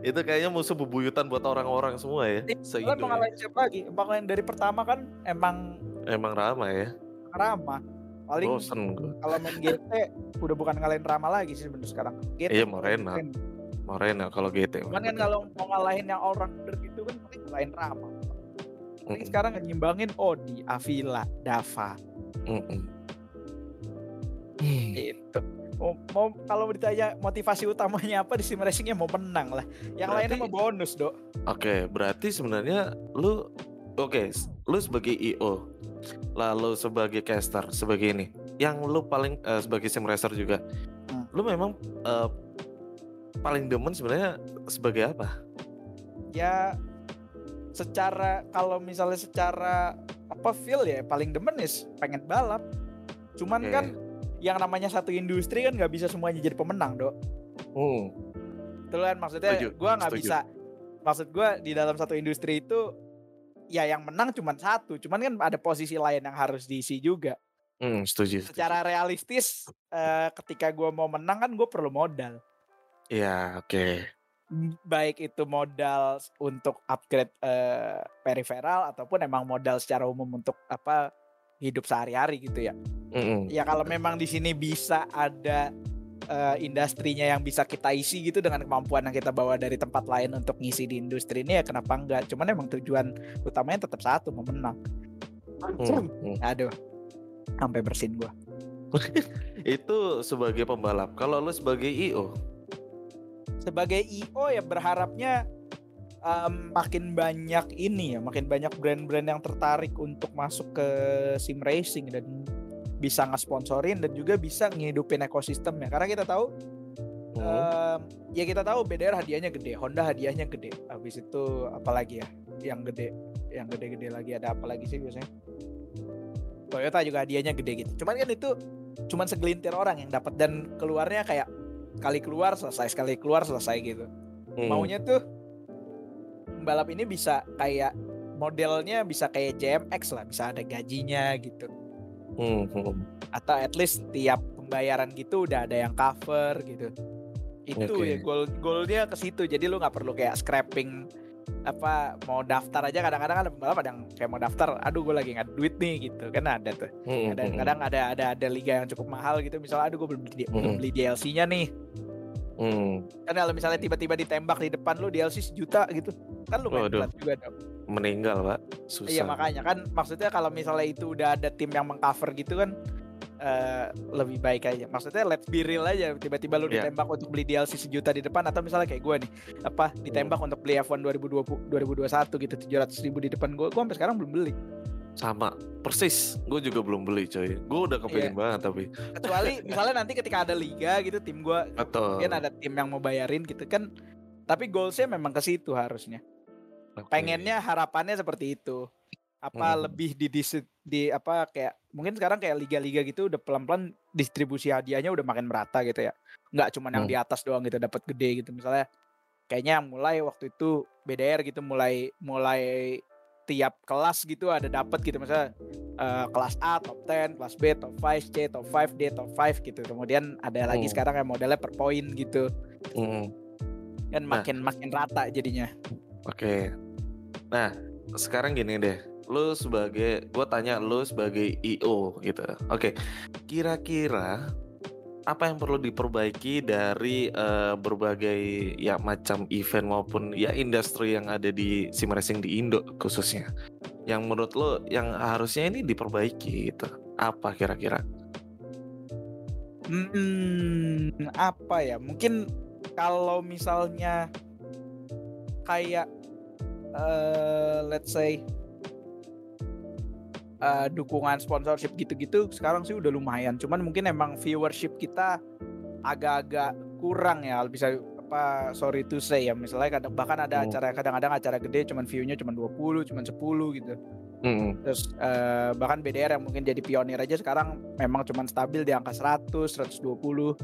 itu kayaknya musuh bebuyutan buat orang-orang semua ya. Seindo mau ya. ngalahin siapa lagi emang yang dari pertama kan emang Emang ramai ya. Rama paling Bosen gue. kalau main GT udah bukan ngalahin Rama lagi sih sebenarnya sekarang GT Iya, ngalahin Moreno kalau GT. Cuman kan kalau mau ngalahin yang all rounder gitu kan paling ngalahin Rama. Paling Mm-mm. sekarang nyimbangin Odi, Avila, Dava. Mm-mm. Hmm. Itu. Mau, mau kalau ditanya motivasi utamanya apa di sim racingnya mau menang lah. Yang Berarti- lainnya mau bonus, Dok. Oke, berarti sebenarnya lu oke, s- lu sebagai IO, lalu sebagai caster, sebagai ini, yang lu paling eh, sebagai sim racer juga, Hmm. lu memang eh, paling demen sebenarnya sebagai apa? Ya secara kalau misalnya secara apa feel ya paling demen is pengen balap. Cuman Oke. kan yang namanya satu industri kan nggak bisa semuanya jadi pemenang, Dok. Hmm. Kan maksudnya gua nggak bisa maksud gua di dalam satu industri itu ya yang menang cuma satu, cuman kan ada posisi lain yang harus diisi juga. Hmm, setuju. setuju. Secara realistis eh, ketika gua mau menang kan gue perlu modal. Iya, oke. M- Baik itu modal untuk upgrade eh, peripheral ataupun emang modal secara umum untuk apa hidup sehari-hari gitu ya. Mm-mm. Ya kalau memang di sini bisa ada eh, industrinya yang bisa kita isi gitu dengan kemampuan yang kita bawa dari tempat lain untuk ngisi di industri ini ya kenapa enggak? Cuman emang tujuan utamanya tetap satu memenang. Hmm, hmm. Aduh, sampai bersin gua. Itu sebagai pembalap. Kalau lu sebagai IO, Sebagai IO ya berharapnya em, makin banyak ini ya, makin banyak brand-brand yang tertarik untuk masuk ke sim racing dan bisa ngesponsorin dan juga bisa ngehidupin ekosistemnya. Karena kita tahu hmm, Em, ya kita tahu BDR hadiahnya gede, Honda hadiahnya gede. Habis itu apalagi ya yang gede, yang gede-gede lagi ada apa lagi sih biasanya? Toyota juga hadiahnya gede gitu. Cuman kan itu cuman segelintir orang yang dapat dan keluarnya kayak sekali keluar selesai, sekali keluar selesai gitu. hmm. Maunya tuh balap ini bisa kayak modelnya bisa kayak JMX lah, bisa ada gajinya gitu. Hmm, hmm. atau at least tiap pembayaran gitu udah ada yang cover gitu. Itu Oke. ya goal goalnya ke situ. Jadi lu nggak perlu kayak scrapping apa mau daftar aja. Kadang-kadang ada pembalap ada yang kayak mau daftar aduh gue lagi nggak duit nih gitu. Kan ada tuh. Hmm, ada hmm, kadang ada ada ada liga yang cukup mahal gitu. Misalnya aduh gue belum beli, belum beli DLC-nya nih hmm. kan kalau misalnya tiba-tiba ditembak di depan lu DLC sejuta gitu kan lumayan Waduh. berat juga dong meninggal, Pak. Susah. Iya makanya kan maksudnya kalau misalnya itu udah ada tim yang mengcover gitu kan eh, lebih baik aja. Maksudnya let's be real aja. Tiba-tiba lu Iya. ditembak untuk beli DLC sejuta di depan atau misalnya kayak gue nih apa ditembak untuk beli F1 2020 2021 gitu 700 ribu di depan gue. Gue sampai sekarang belum beli. Sama, persis. Gue juga belum beli, coy. Gue udah Iya. kepingin banget tapi. Kecuali misalnya nanti ketika ada liga gitu tim gue Atau mungkin ada tim yang mau bayarin gitu kan. Tapi goalsnya memang ke situ harusnya. pengennya harapannya seperti itu apa Hmm. lebih di, di di apa kayak mungkin sekarang kayak liga-liga gitu udah pelan-pelan distribusi hadiahnya udah makin merata gitu ya nggak cuma yang Hmm. di atas doang gitu dapat gede gitu misalnya kayaknya mulai waktu itu BDR gitu mulai mulai tiap kelas gitu ada dapat gitu misalnya eh, kelas A top 10, kelas B top 5, C top 5, D top 5 gitu. Kemudian ada lagi Hmm. sekarang yang modelnya per poin gitu. Hmm. Kan Nah. makin makin rata jadinya. Oke. Nah, sekarang gini deh. Lu sebagai gue tanya lu sebagai IO gitu. Oke. Kira-kira apa yang perlu diperbaiki dari eh, berbagai ya macam event maupun ya industri yang ada di sim racing di Indo khususnya. Yang menurut lu yang harusnya ini diperbaiki gitu. Apa kira-kira? Hmm, apa ya? Mungkin kalau misalnya kayak eh let's say eh, dukungan sponsorship gitu-gitu sekarang sih udah lumayan. Cuman mungkin emang viewership kita agak-agak kurang ya. Bisa apa sorry to say ya. Misalnya kadang bahkan ada Hmm. acara kadang-kadang acara gede cuman view-nya cuman 20, cuman 10 gitu. Hmm. Terus eh, bahkan BDR yang mungkin jadi pionir aja sekarang memang cuman stabil di angka 100, 120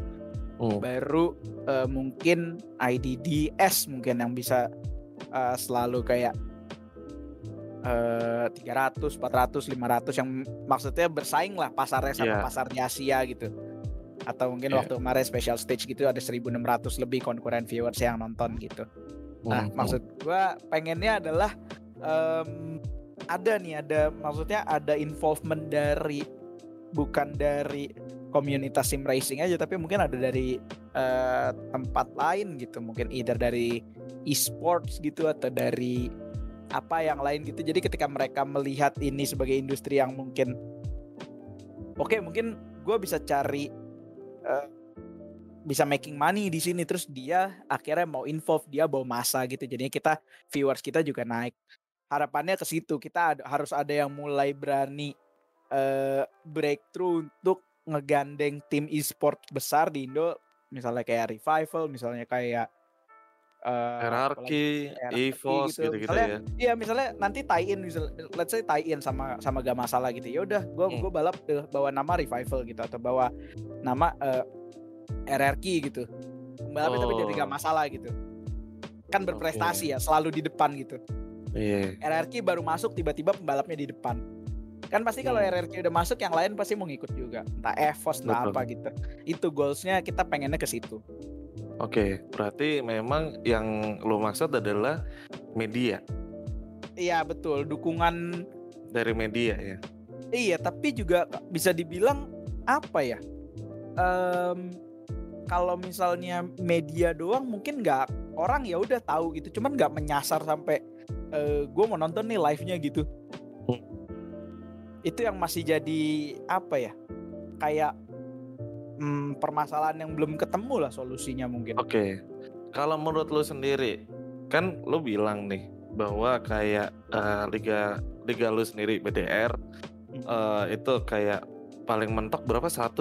Hmm. baru eh, mungkin IDDS mungkin yang bisa eh, selalu kayak eh 300, 400, 500 yang maksudnya bersaing lah pasarnya sama Iya. pasarnya Asia gitu. Atau mungkin Iya. waktu kemarin special stage gitu ada 1600 lebih konkuren viewers yang nonton gitu. Nah, Hmm. maksud gua pengennya adalah em, ada nih ada maksudnya ada involvement dari bukan dari komunitas sim racing aja tapi mungkin ada dari uh, tempat lain gitu mungkin either dari e-sports gitu atau dari apa yang lain gitu. Jadi ketika mereka melihat ini sebagai industri yang mungkin oke okay, mungkin gue bisa cari uh, bisa making money di sini. Terus dia akhirnya mau involve dia bawa masa gitu. Jadinya kita viewers kita juga naik. Harapannya ke situ. Kita ada, harus ada yang mulai berani uh, breakthrough untuk ngegandeng tim e-sport besar di Indo. Misalnya kayak revival misalnya kayak uh, hierarchy, EVOS gitu, gitu, gitu ya. Iya, misalnya nanti tie-in misal let's say tie-in sama sama gak masalah gitu. Ya udah, gua hmm. gua balap uh, bawa nama revival gitu atau bawa nama uh, eh, RRQ gitu. Balap oh. tapi jadi gak masalah gitu. Kan berprestasi okay. ya, selalu di depan gitu. Iya. Yeah. RRQ baru masuk tiba-tiba pembalapnya di depan. Kan pasti kalau hmm. RRQ udah masuk yang lain pasti mau ngikut juga. Entah EVOS entah apa gitu. Itu goalsnya kita pengennya ke situ. Oke, berarti memang yang lo maksud adalah media. Iya betul, dukungan dari media ya. Iya, tapi juga bisa dibilang apa ya? Um, kalau misalnya media doang mungkin nggak orang ya udah tahu gitu, cuman nggak menyasar sampai uh, eh, gue mau nonton nih live-nya gitu. Hmm. Itu yang masih jadi apa ya? Kayak hmm, permasalahan yang belum ketemu lah solusinya mungkin. Oke, okay. kalau menurut lo sendiri, kan lo bilang nih bahwa kayak uh, liga liga lo sendiri BDR hmm. uh, itu kayak paling mentok berapa 100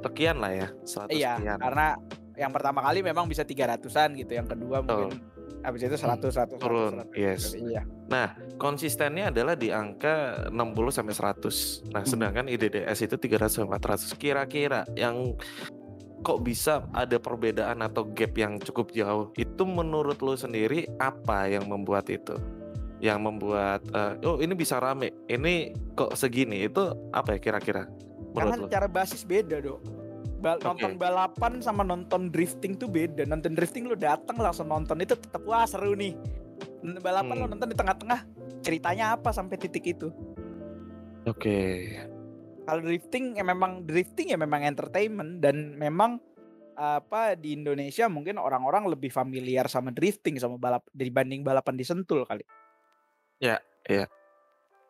sekian lah ya 100 iya sekian. karena yang pertama kali memang bisa 300-an gitu yang kedua oh. mungkin habis itu 100 100 turun 100, 100, yes iya. Nah konsistennya adalah di angka 60 sampai 100 nah hmm. sedangkan IDDS itu 300 sampai 400 kira-kira yang kok bisa ada perbedaan atau gap yang cukup jauh itu menurut lo sendiri apa yang membuat itu? Yang membuat uh, oh ini bisa rame ini kok segini? Itu apa ya kira-kira karena cara basis beda dong Ba okay. nonton balapan sama nonton drifting tuh beda. Nonton drifting lu datang langsung nonton itu tetap wah seru nih. Balapan hmm. lu nonton di tengah-tengah ceritanya apa sampai titik itu. Oke. Okay. Kalau drifting ya memang drifting ya memang entertainment dan memang apa di Indonesia mungkin orang-orang lebih familiar sama drifting sama balap dibanding balapan di Sentul kali. Ya, ya.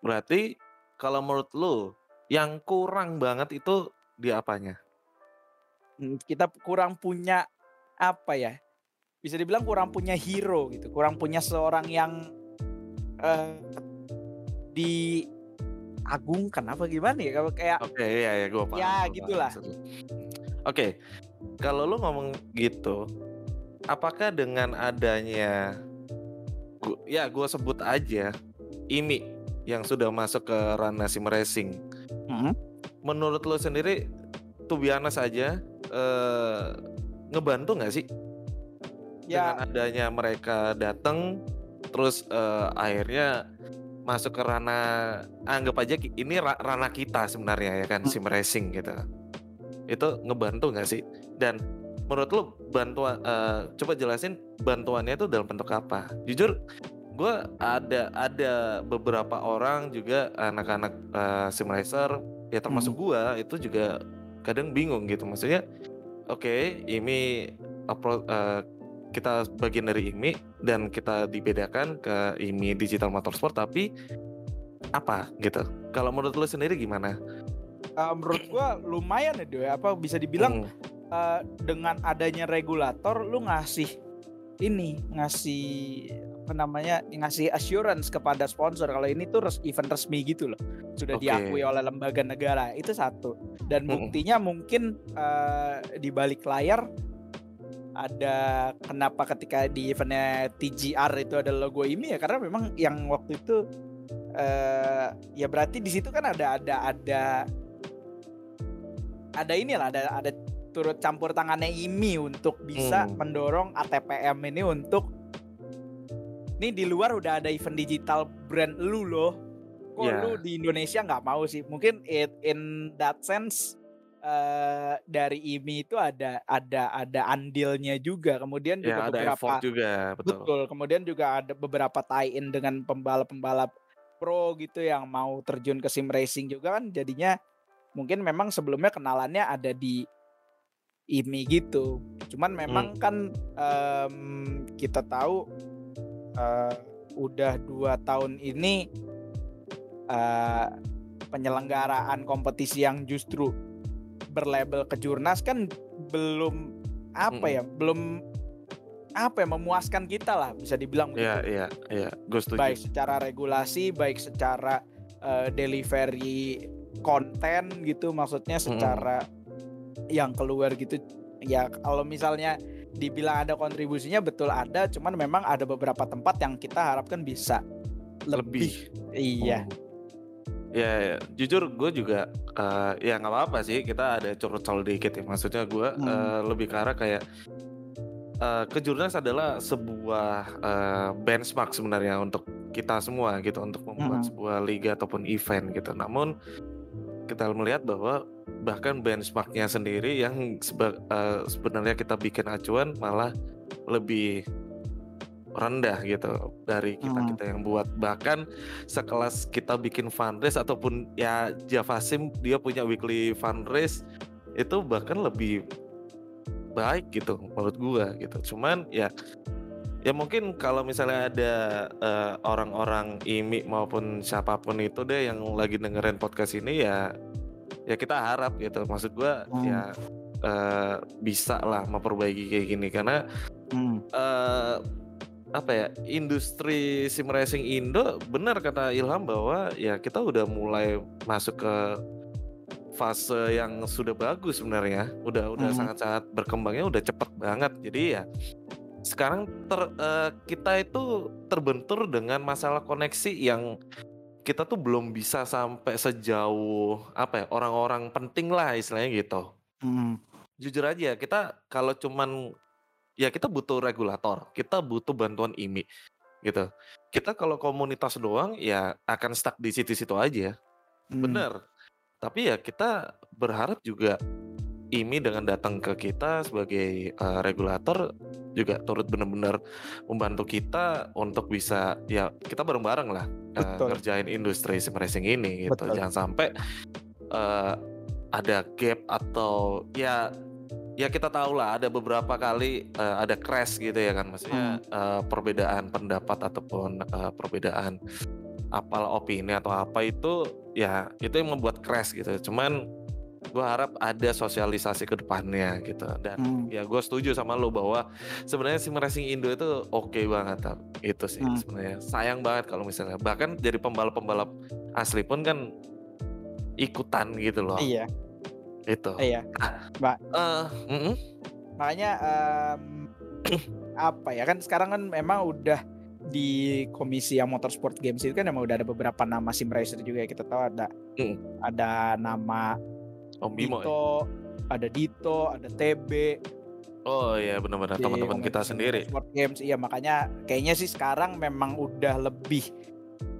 Berarti kalau menurut lu yang kurang banget itu di apanya? Kita kurang punya apa ya bisa dibilang kurang punya hero gitu kurang punya seorang yang uh, diagungkan apa gimana ya kalau kayak oke okay, iya ya gue paham ya gitulah oke okay. kalau lu ngomong gitu apakah dengan adanya gua, ya gue sebut aja ini yang sudah masuk ke ranah sim racing mm -hmm. menurut lo sendiri tuh biasa saja uh, ngebantu nggak sih ya. dengan adanya mereka datang terus uh, akhirnya masuk ke ranah anggap aja ini ranah kita sebenarnya ya kan hmm. sim racing gitu itu ngebantu nggak sih dan menurut lo bantuan uh, coba jelasin bantuannya itu dalam bentuk apa jujur gue ada ada beberapa orang juga anak-anak uh, sim racer ya termasuk hmm. gue itu juga kadang bingung gitu. Maksudnya oke okay, ini uh, kita bagian dari IMI dan kita dibedakan ke IMI Digital Motorsport tapi apa gitu? Kalau menurut lo sendiri gimana? Uh, menurut gua lumayan ya apa bisa dibilang hmm. uh, dengan adanya regulator lu ngasih ini ngasih namanya ngasih assurance kepada sponsor kalau ini tuh res, event resmi gitu loh sudah okay. diakui oleh lembaga negara itu satu dan buktinya hmm. mungkin uh, di balik layar ada kenapa ketika di eventnya TGR itu ada logo ini ya karena memang yang waktu itu uh, ya berarti di situ kan ada ada ada ada inilah ada ada turut campur tangannya IMI untuk bisa hmm. mendorong ATPM ini untuk ini di luar udah ada event digital brand lu loh kok yeah. lu di Indonesia nggak mau sih mungkin it, in that sense uh, dari IMI itu ada ada ada andilnya juga kemudian juga yeah, beberapa ada juga betul. betul kemudian juga ada beberapa tie in dengan pembalap-pembalap pro gitu yang mau terjun ke sim racing juga kan jadinya mungkin memang sebelumnya kenalannya ada di IMI gitu. Cuman memang Hmm. kan em, kita tahu eh, udah dua tahun ini eh, penyelenggaraan kompetisi yang justru berlabel kejurnas kan belum apa ya, belum apa ya memuaskan kita lah bisa dibilang Iya, begitu. iya, iya. Gue setuju. Baik secara regulasi, baik secara eh, delivery konten gitu, maksudnya secara yang keluar gitu. Ya kalau misalnya dibilang ada kontribusinya betul ada, cuman memang ada beberapa tempat yang kita harapkan bisa lebih. Iya. Hmm. Ya, ya. jujur gue juga eh, ya nggak apa-apa sih kita ada curcol dikit ya. Maksudnya gue Hmm. eh, lebih ke arah kayak eh, kejurnas adalah sebuah eh, benchmark sebenarnya untuk kita semua gitu untuk membuat Hmm. sebuah liga ataupun event gitu. Namun kita melihat bahwa bahkan benchmarknya sendiri yang seba- eh, sebenarnya kita bikin acuan malah lebih rendah gitu dari kita Hmm. kita yang buat bahkan sekelas kita bikin fundraise ataupun ya Javasim dia punya weekly fundraise itu bahkan lebih baik gitu menurut gua gitu cuman ya ya mungkin kalau misalnya ada eh, orang-orang IMI maupun siapa pun itu deh yang lagi dengerin podcast ini ya ya kita harap gitu maksud gua Hmm. ya eh, bisa lah memperbaiki kayak gini karena Hmm. eh apa ya industri sim racing Indo benar kata Ilham bahwa ya kita udah mulai masuk ke fase yang sudah bagus sebenarnya udah udah Mhm. sangat-sangat berkembangnya udah cepet banget jadi ya sekarang ter, eh, kita itu terbentur dengan masalah koneksi yang kita tuh belum bisa sampai sejauh apa ya orang-orang penting lah istilahnya gitu Hmm. jujur aja kita kalau cuman ya kita butuh regulator, kita butuh bantuan IMI gitu. Kita kalau komunitas doang ya akan stuck di situ-situ aja. Hmm. Bener. Tapi ya kita berharap juga IMI dengan datang ke kita sebagai eh, regulator juga turut benar-benar membantu kita untuk bisa ya kita bareng-bareng lah Betul. ngerjain industri sim racing ini gitu. Betul. Jangan sampai eh, ada gap atau ya ya kita tahu lah ada beberapa kali eh, ada crash gitu ya kan maksudnya eh, perbedaan pendapat ataupun eh, perbedaan apalah opini atau apa itu ya itu yang membuat crash gitu cuman gua harap ada sosialisasi ke depannya gitu dan Hmm. ya gue setuju sama lo bahwa sebenarnya sim racing Indo itu oke banget Tam. itu sih Hmm. sebenarnya sayang banget kalau misalnya bahkan jadi pembalap-pembalap asli pun kan ikutan gitu loh Iya, itu iya. Eh, mm-mm. Makanya em, apa ya kan sekarang kan memang udah di komisi yang motorsport games itu kan emang udah ada beberapa nama sim racer juga ya kita tahu ada Mm. ada nama Om Bimo ya? Dito, ada Dito, ada TB Oh iya benar-benar di teman-teman kita sendiri. motorsport games. Iya makanya kayaknya sih sekarang memang udah lebih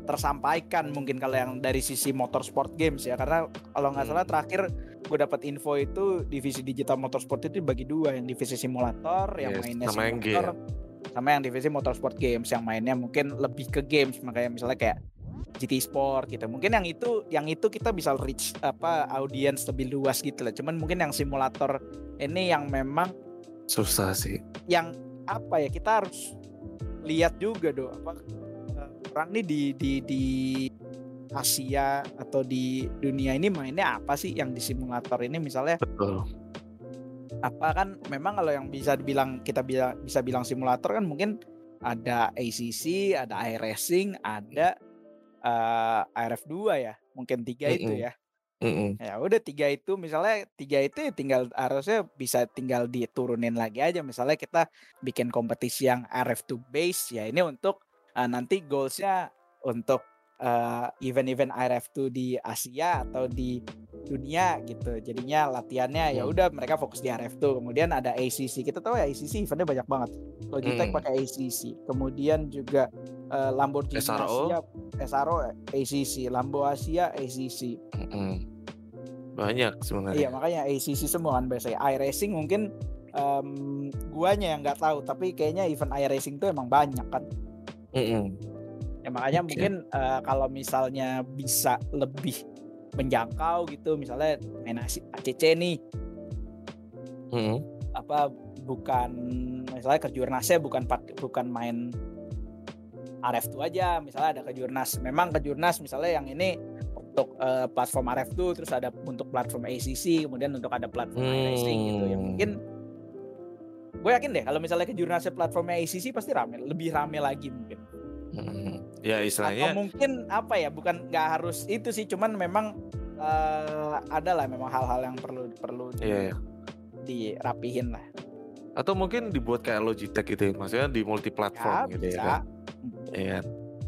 tersampaikan mungkin kalau yang dari sisi motorsport games ya. Karena kalau nggak Hmm. salah terakhir gue dapat info itu divisi digital motorsport itu dibagi dua. Yang divisi simulator yang Yes, mainnya sama yang simulator sama yang divisi motorsport games. Yang mainnya mungkin lebih ke games. Makanya misalnya kayak GT Sport gitu mungkin yang itu yang itu kita bisa reach apa audiens lebih luas gitu lah cuman mungkin yang simulator ini yang memang Susah sih. yang apa ya kita harus lihat juga dong apa eh, orang nih di di di Asia atau di dunia ini mainnya apa sih yang di simulator ini misalnya Betul. apa kan memang kalau yang bisa dibilang kita bisa bisa bilang simulator kan mungkin ada ACC, ada iRacing, ada eh, IRF2 ya, mungkin tiga itu Mm-mm. ya. Mm-mm. Ya udah tiga itu misalnya tiga itu ya tinggal harusnya bisa tinggal diturunin lagi aja misalnya kita bikin kompetisi yang RF2 base ya ini untuk eh, nanti goalsnya untuk eh, event-event RF2 di Asia atau di dunia gitu jadinya latihannya ya Hmm. udah mereka fokus di RF2 kemudian ada ACC kita tahu ya ACC eventnya banyak banget Logitech Hmm. pakai ACC kemudian juga eh, Lamborghini SRO. Asia SRO ACC Lambo Asia ACC Mm-mm. Banyak sebenarnya. Iya makanya ACC semua kan biasanya iRacing mungkin em, guanya yang nggak tahu tapi kayaknya event iRacing tuh emang banyak kan Mm-mm. Ya makanya Oke. mungkin eh, kalau misalnya bisa lebih menjangkau gitu misalnya main ACC nih Hmm. apa bukan misalnya kejurnasnya bukan bukan main RF2 aja misalnya ada kejurnas memang kejurnas misalnya yang ini untuk eh, platform RF2 terus ada untuk platform ACC kemudian untuk ada platform gitu ya Hmm. mungkin gue yakin deh kalau misalnya kejurnasnya platformnya ACC pasti rame lebih rame lagi mungkin Hmm. Ya atau istilahnya mungkin apa ya bukan nggak harus itu sih cuman memang eh, ada lah memang hal-hal yang perlu perlu di- Iya, dirapihin lah atau mungkin dibuat kayak Logitech gitu ya. Maksudnya di multi ya platform gitu ya bisa kan. Iya.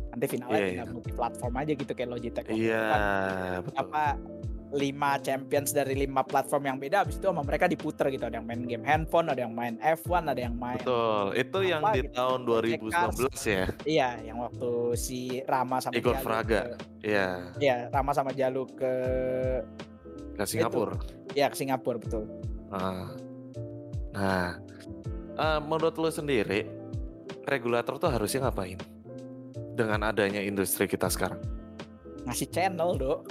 nanti finalnya iya. multi platform aja gitu kayak Logitech Iya, kan betul. apa lima champions dari lima platform yang beda habis itu sama mereka diputer gitu ada yang main game handphone ada yang main F1 ada yang main Betul. Itu yang apa di gitu, tahun Project 2019 ya. iya yang waktu si Rama sama Igor Jalu Fraga. Iya, iya Rama sama Jalu ke ke Singapura. ya ke Singapura betul Nah, nah eh, menurut lu sendiri, regulator tuh harusnya ngapain dengan adanya industri kita sekarang? ngasih channel dok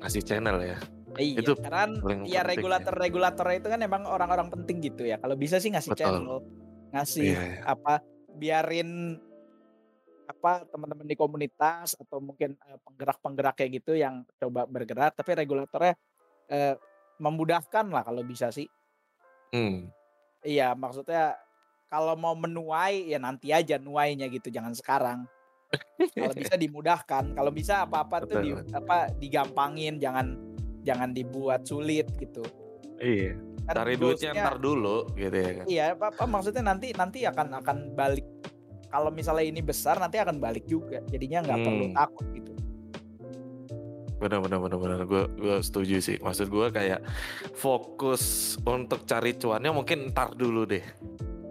Ngasih channel ya. Iya, Itu karena ya penting ya. regulator-regulator itu kan emang orang-orang penting gitu ya. Kalau bisa sih ngasih Betul. channel, ngasih Iya, iya. apa, biarin apa teman-teman di komunitas atau mungkin eh, penggerak-penggerak kayak gitu yang coba bergerak, tapi regulatornya eh, memudahkan lah kalau bisa sih. Hmm. Iya, maksudnya kalau mau menuai ya nanti aja nuainya gitu, jangan sekarang. Kalau bisa dimudahkan, kalau bisa apa-apa tuh di, apa digampangin, jangan jangan dibuat sulit gitu. Iya. Kan Cari duitnya ntar dulu gitu ya kan. Iya, apa, apa maksudnya nanti nanti akan akan balik. Kalau misalnya ini besar nanti akan balik juga. Jadinya nggak perlu Hmm. takut gitu. Benar benar benar benar. Gue gue setuju sih. Maksud gue kayak fokus untuk cari cuannya mungkin ntar dulu deh.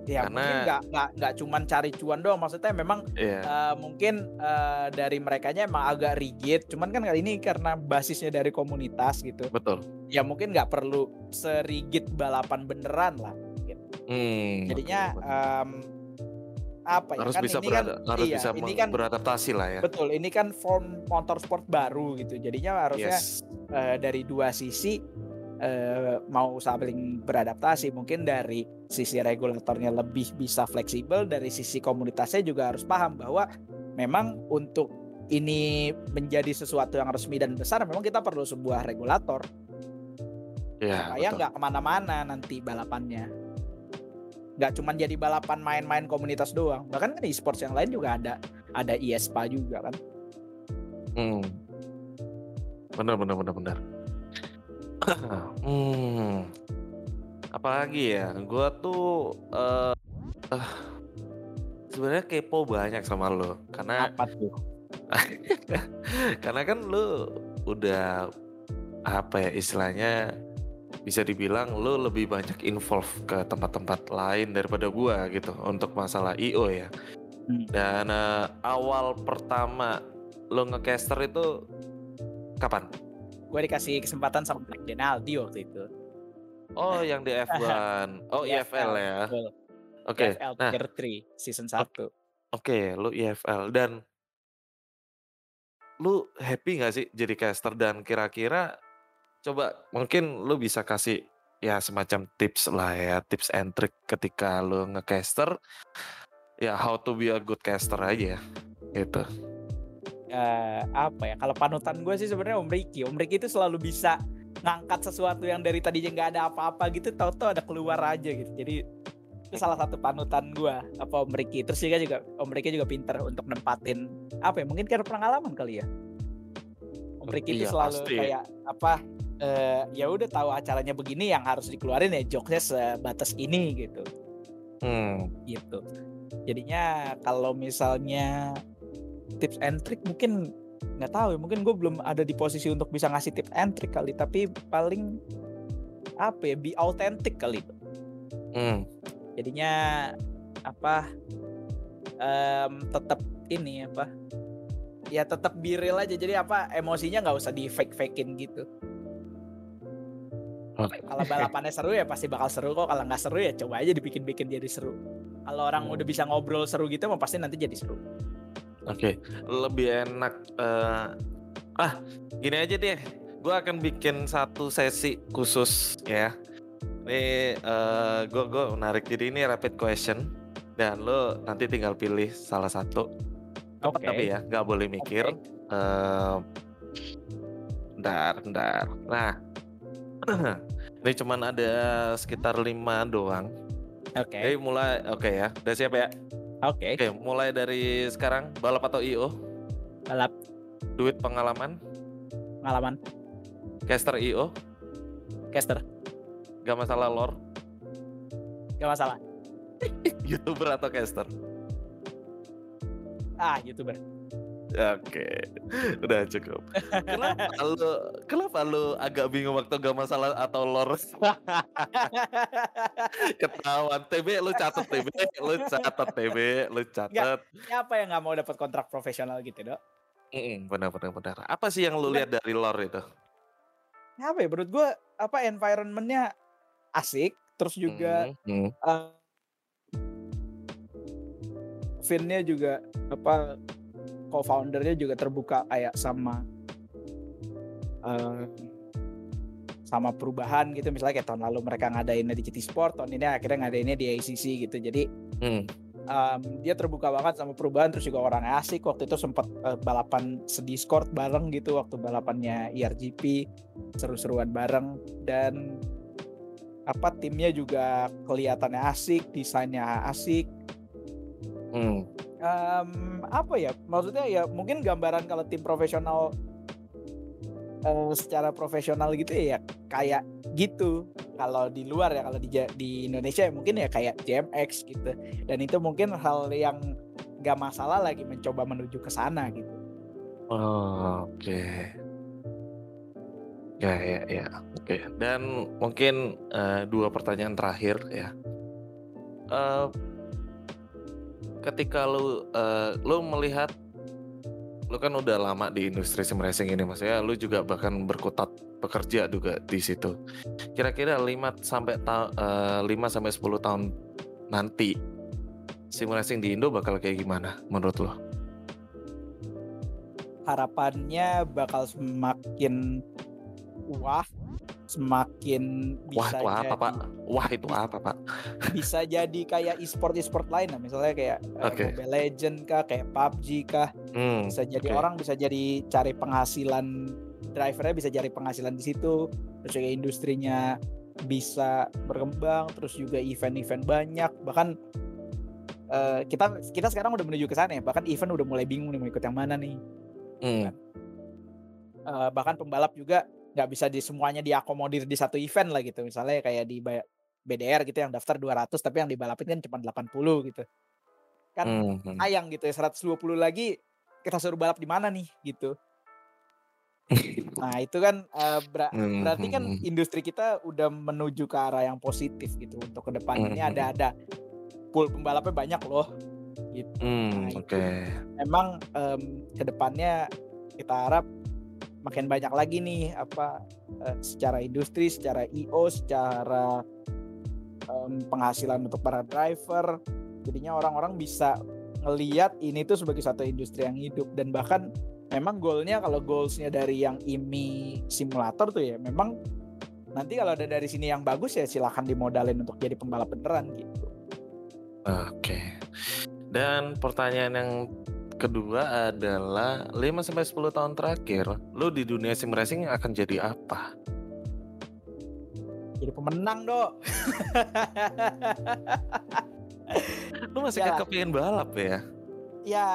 Ya Karena- mungkin nggak nggak nggak cuman cari cuan doang. Maksudnya memang Iya. eh, mungkin eh, dari merekanya emang agak rigid. Cuman kan kali ini karena basisnya dari komunitas gitu. Betul. Ya mungkin nggak perlu serigid balapan beneran lah. Hmm. Jadinya betul, betul. em, apa ya harus kan bisa ini kan harus iya, bisa ini kan beradaptasi lah ya. betul ini kan form motorsport baru gitu. Jadinya harusnya Yes. eh, dari dua sisi eh, mau saling beradaptasi mungkin dari sisi regulatornya lebih bisa fleksibel dari sisi komunitasnya juga harus paham bahwa memang untuk ini menjadi sesuatu yang resmi dan besar memang kita perlu sebuah regulator. Ya, supaya nggak ke mana-mana nanti balapannya. Nggak cuma jadi balapan main-main komunitas doang. Bahkan kan e-sports yang lain juga ada ada IESPA juga kan. Hmm. Benar benar benar benar. hmm. Apalagi ya, gua tuh eh eh, sebenarnya kepo banyak sama lo karena apa tuh karena kan lu udah apa ya istilahnya bisa dibilang lu lebih banyak involve ke tempat-tempat lain daripada gua gitu untuk masalah IO ya. Hmm. Dan eh, awal pertama lu ngecaster itu kapan? Gue dikasih kesempatan sama Mike Denaldi waktu itu Oh, yang di F1. Oh, IFL ya. betul. Oke. IFL Nah, Tier 3 season 1 oke, lu IFL dan lu happy nggak sih jadi caster dan kira-kira coba mungkin lu bisa kasih ya semacam tips lah ya, tips and trick ketika lu ngecaster ya how to be a good caster aja gitu. Eh, apa ya kalau panutan gue sih sebenarnya Om Ricky. Om Ricky itu selalu bisa ngangkat sesuatu yang dari tadinya nggak ada apa-apa gitu tahu-tahu ada keluar aja gitu. Jadi itu salah satu panutan gue apa Om Ricky. Terus juga juga Om Ricky juga pinter untuk nempatin apa ya mungkin karena pengalaman kali ya. Om Ricky itu Iya, selalu pasti. kayak apa eh, ya udah tahu acaranya begini yang harus dikeluarin ya jokesnya sebatas ini gitu. Hmm, gitu. Jadinya kalau misalnya tips and trick mungkin nggak tahu ya, mungkin gue belum ada di posisi untuk bisa ngasih tips and trick kali, tapi paling apa ya, be authentic kali. hmm, Jadinya apa em, tetap ini apa ya tetap be real aja jadi apa emosinya nggak usah di fake fakein gitu. Oke. kalau balapannya seru ya pasti bakal seru kok kalau nggak seru ya coba aja dibikin bikin jadi seru. Kalau orang udah bisa ngobrol seru gitu mah pasti nanti jadi seru Oke, lebih enak. eh, ah, gini aja deh. gue akan bikin satu sesi khusus ya. Ini uh, gue gue menarik jadi ini rapid question dan lo nanti tinggal pilih salah satu. Oke. tapi ya, nggak boleh mikir. Eh, bentar, bentar. Nah, ini cuman ada sekitar lima doang. Oke. Jadi mulai, oke ya, udah siap ya? Oke. Oke, mulai dari sekarang balap atau IO, Balap duit pengalaman, pengalaman caster IO, caster. gak masalah lore, Gak masalah. youtuber atau caster. Ah, YouTuber. Oke, udah cukup. Kenapa lu, kenapa lu agak bingung waktu gak masalah atau lore? Ketahuan TB lu catat TB, lu catat TB, lu catat. Siapa yang nggak mau dapat kontrak profesional gitu, Dok? Mm, benar benar benar. Apa sih yang lu lihat dari lore itu? Apa ya menurut gue apa environmentnya asik, terus juga Hmm, hmm. eh Vinnya juga apa co-foundernya juga terbuka kayak sama eh, sama perubahan gitu. Misalnya kayak tahun lalu mereka ngadainnya di GT Sport tahun ini akhirnya ngadainnya di ACC gitu. Jadi Hmm. em, dia terbuka banget sama perubahan. Terus juga orang asik. Waktu itu sempat eh, balapan sediscord bareng gitu waktu balapannya E IRGP seru-seruan bareng. Dan apa timnya juga kelihatannya asik desainnya asik. Hmm. Em, apa ya maksudnya ya mungkin gambaran kalau tim profesional eh, secara profesional gitu ya kayak gitu kalau di luar ya kalau di di Indonesia ya mungkin ya kayak JMX gitu dan itu mungkin hal yang gak masalah lagi mencoba menuju ke sana gitu Oh, Oke. Ya ya ya. Oke. Dan mungkin eh, dua pertanyaan terakhir ya. Eh, ketika lu eh, lu melihat lu kan udah lama di industri sim racing ini maksudnya lu juga bahkan berkutat bekerja juga di situ. Kira-kira 5 sampai ta- eh, 5 sampai 10 tahun nanti sim racing di Indo bakal kayak gimana menurut lo? harapannya bakal semakin wah semakin Wah bisa itu apa jadi pak? Wah itu apa pak? bisa jadi kayak e-sport e-sport lain lah misalnya kayak eh, Oke. Mobile Legend kah kayak PUBG kah Hmm, bisa jadi oke. orang bisa jadi cari penghasilan drivernya bisa cari penghasilan di situ terus juga industrinya bisa berkembang terus juga event-event banyak bahkan eh, kita kita sekarang udah menuju ke sana ya bahkan event udah mulai bingung nih mau ikut yang mana nih Hmm, Eh, bahkan pembalap juga nggak bisa di semuanya diakomodir di satu event lah gitu misalnya kayak di BDR gitu yang daftar 200 tapi yang dibalapin kan cuma 80 gitu kan hmm, hmm. sayang gitu ya 120 lagi kita suruh balap di mana nih gitu nah itu kan eh, bera- Hmm, berarti kan hmm, hmm. industri kita udah menuju ke arah yang positif gitu untuk ke depannya ini Hmm, ada ada pool pembalapnya banyak loh gitu Hmm, Nah, oke. memang em, ke depannya kita harap makin banyak lagi nih apa eh, secara industri, secara IO, secara em, penghasilan untuk para driver. Jadinya orang-orang bisa ngeliat ini tuh sebagai satu industri yang hidup dan bahkan memang goalnya kalau goalsnya dari yang IMI simulator tuh ya memang nanti kalau ada dari sini yang bagus ya silahkan dimodalin untuk jadi pembalap beneran gitu. Oke. Dan pertanyaan yang kedua adalah 5 sampai 10 tahun terakhir, lu di dunia sim racing akan jadi apa? Jadi pemenang dok. Lu masih Ya. gak kepingin balap ya? ya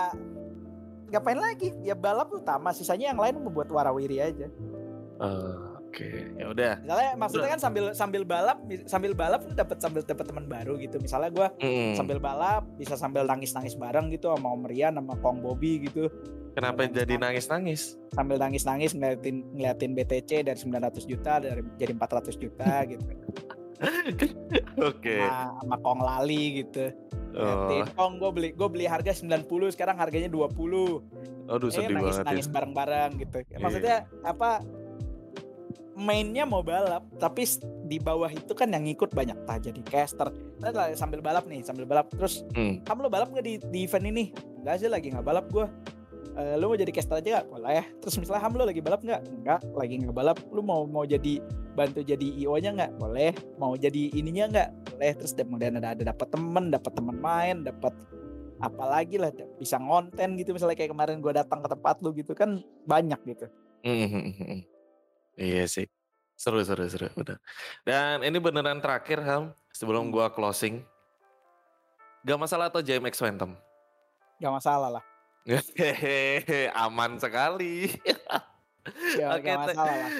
ngapain lagi ya balap utama sisanya yang lain membuat warawiri aja Eh, Oke, ya udah. misalnya maksudnya kan sambil sambil balap sambil balap lu dapat sambil dapat teman baru gitu misalnya gua Hmm, sambil balap bisa sambil nangis nangis bareng gitu sama Om Rian sama Kong Bobby gitu Kenapa jadi nangis-nangis? sambil nangis nangis ngeliatin ngeliatin BTC dari 900 juta dari jadi 400 juta gitu Oke. sama, sama Kong Lali gitu Oh, ngeliatin Kong gue beli gue beli harga 90 sekarang harganya 20 aduh eh sedih nangis banget nangis itu. bareng-bareng gitu. Iya. Maksudnya apa? Mainnya mau balap, tapi di bawah itu kan yang ngikut banyak tah jadi caster. Sambil balap nih, sambil balap terus Hmm, kamu lo balap nggak di, di event ini? Enggak sih lagi nggak balap gua. "Eh, lu mau jadi caster aja gak? Boleh. Terus misalnya Ham lu lagi balap nggak? Enggak, lagi nggak balap. Lu mau mau jadi bantu jadi IO-nya nggak? Boleh. Mau jadi ininya nggak? Boleh. Terus kemudian ada ada dapat temen, dapat teman main, dapat apalagi lah bisa ngonten gitu misalnya kayak kemarin gua datang ke tempat lu gitu kan banyak gitu. Mhm mhm mhm. Iya sih. Seru seru seru, bener. Dan ini beneran terakhir Ham, sebelum Hmm. gua closing. Gak masalah atau JMX Phantom? Gak masalah lah. Hehehe, aman sekali. Ya, Oke, masalah lah.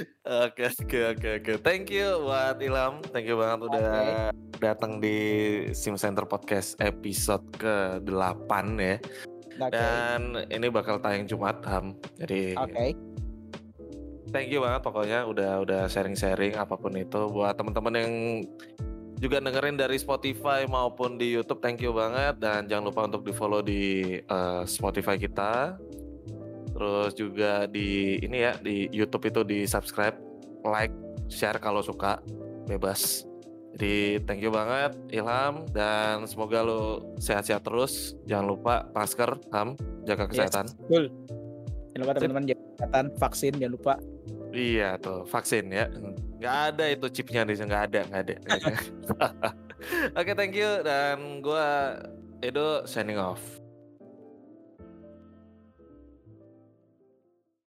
Oke oke oke oke. Thank you buat Ilham. Thank you banget udah datang di Sim Center Podcast episode ke-8 ya. Oke. Dan ini bakal tayang Jumat Ham. Jadi Oke. Thank you banget pokoknya udah udah sharing-sharing apa pun itu. Buat teman-teman yang juga dengerin dari Spotify maupun di YouTube thank you banget. Dan jangan lupa untuk di follow di eh, Spotify kita. Terus juga di ini ya di YouTube itu di subscribe like share kalau suka. Bebas. Jadi thank you banget Ilham. Dan semoga lo sehat-sehat terus. Jangan lupa masker Ham jaga kesehatan. Betul. Jangan lupa teman-teman jaga kesehatan, vaksin jangan lupa. Iya tuh vaksin ya. Nggak ada itu chipnya di sini nggak ada nggak ada. Oke thank you dan gua Edo signing off.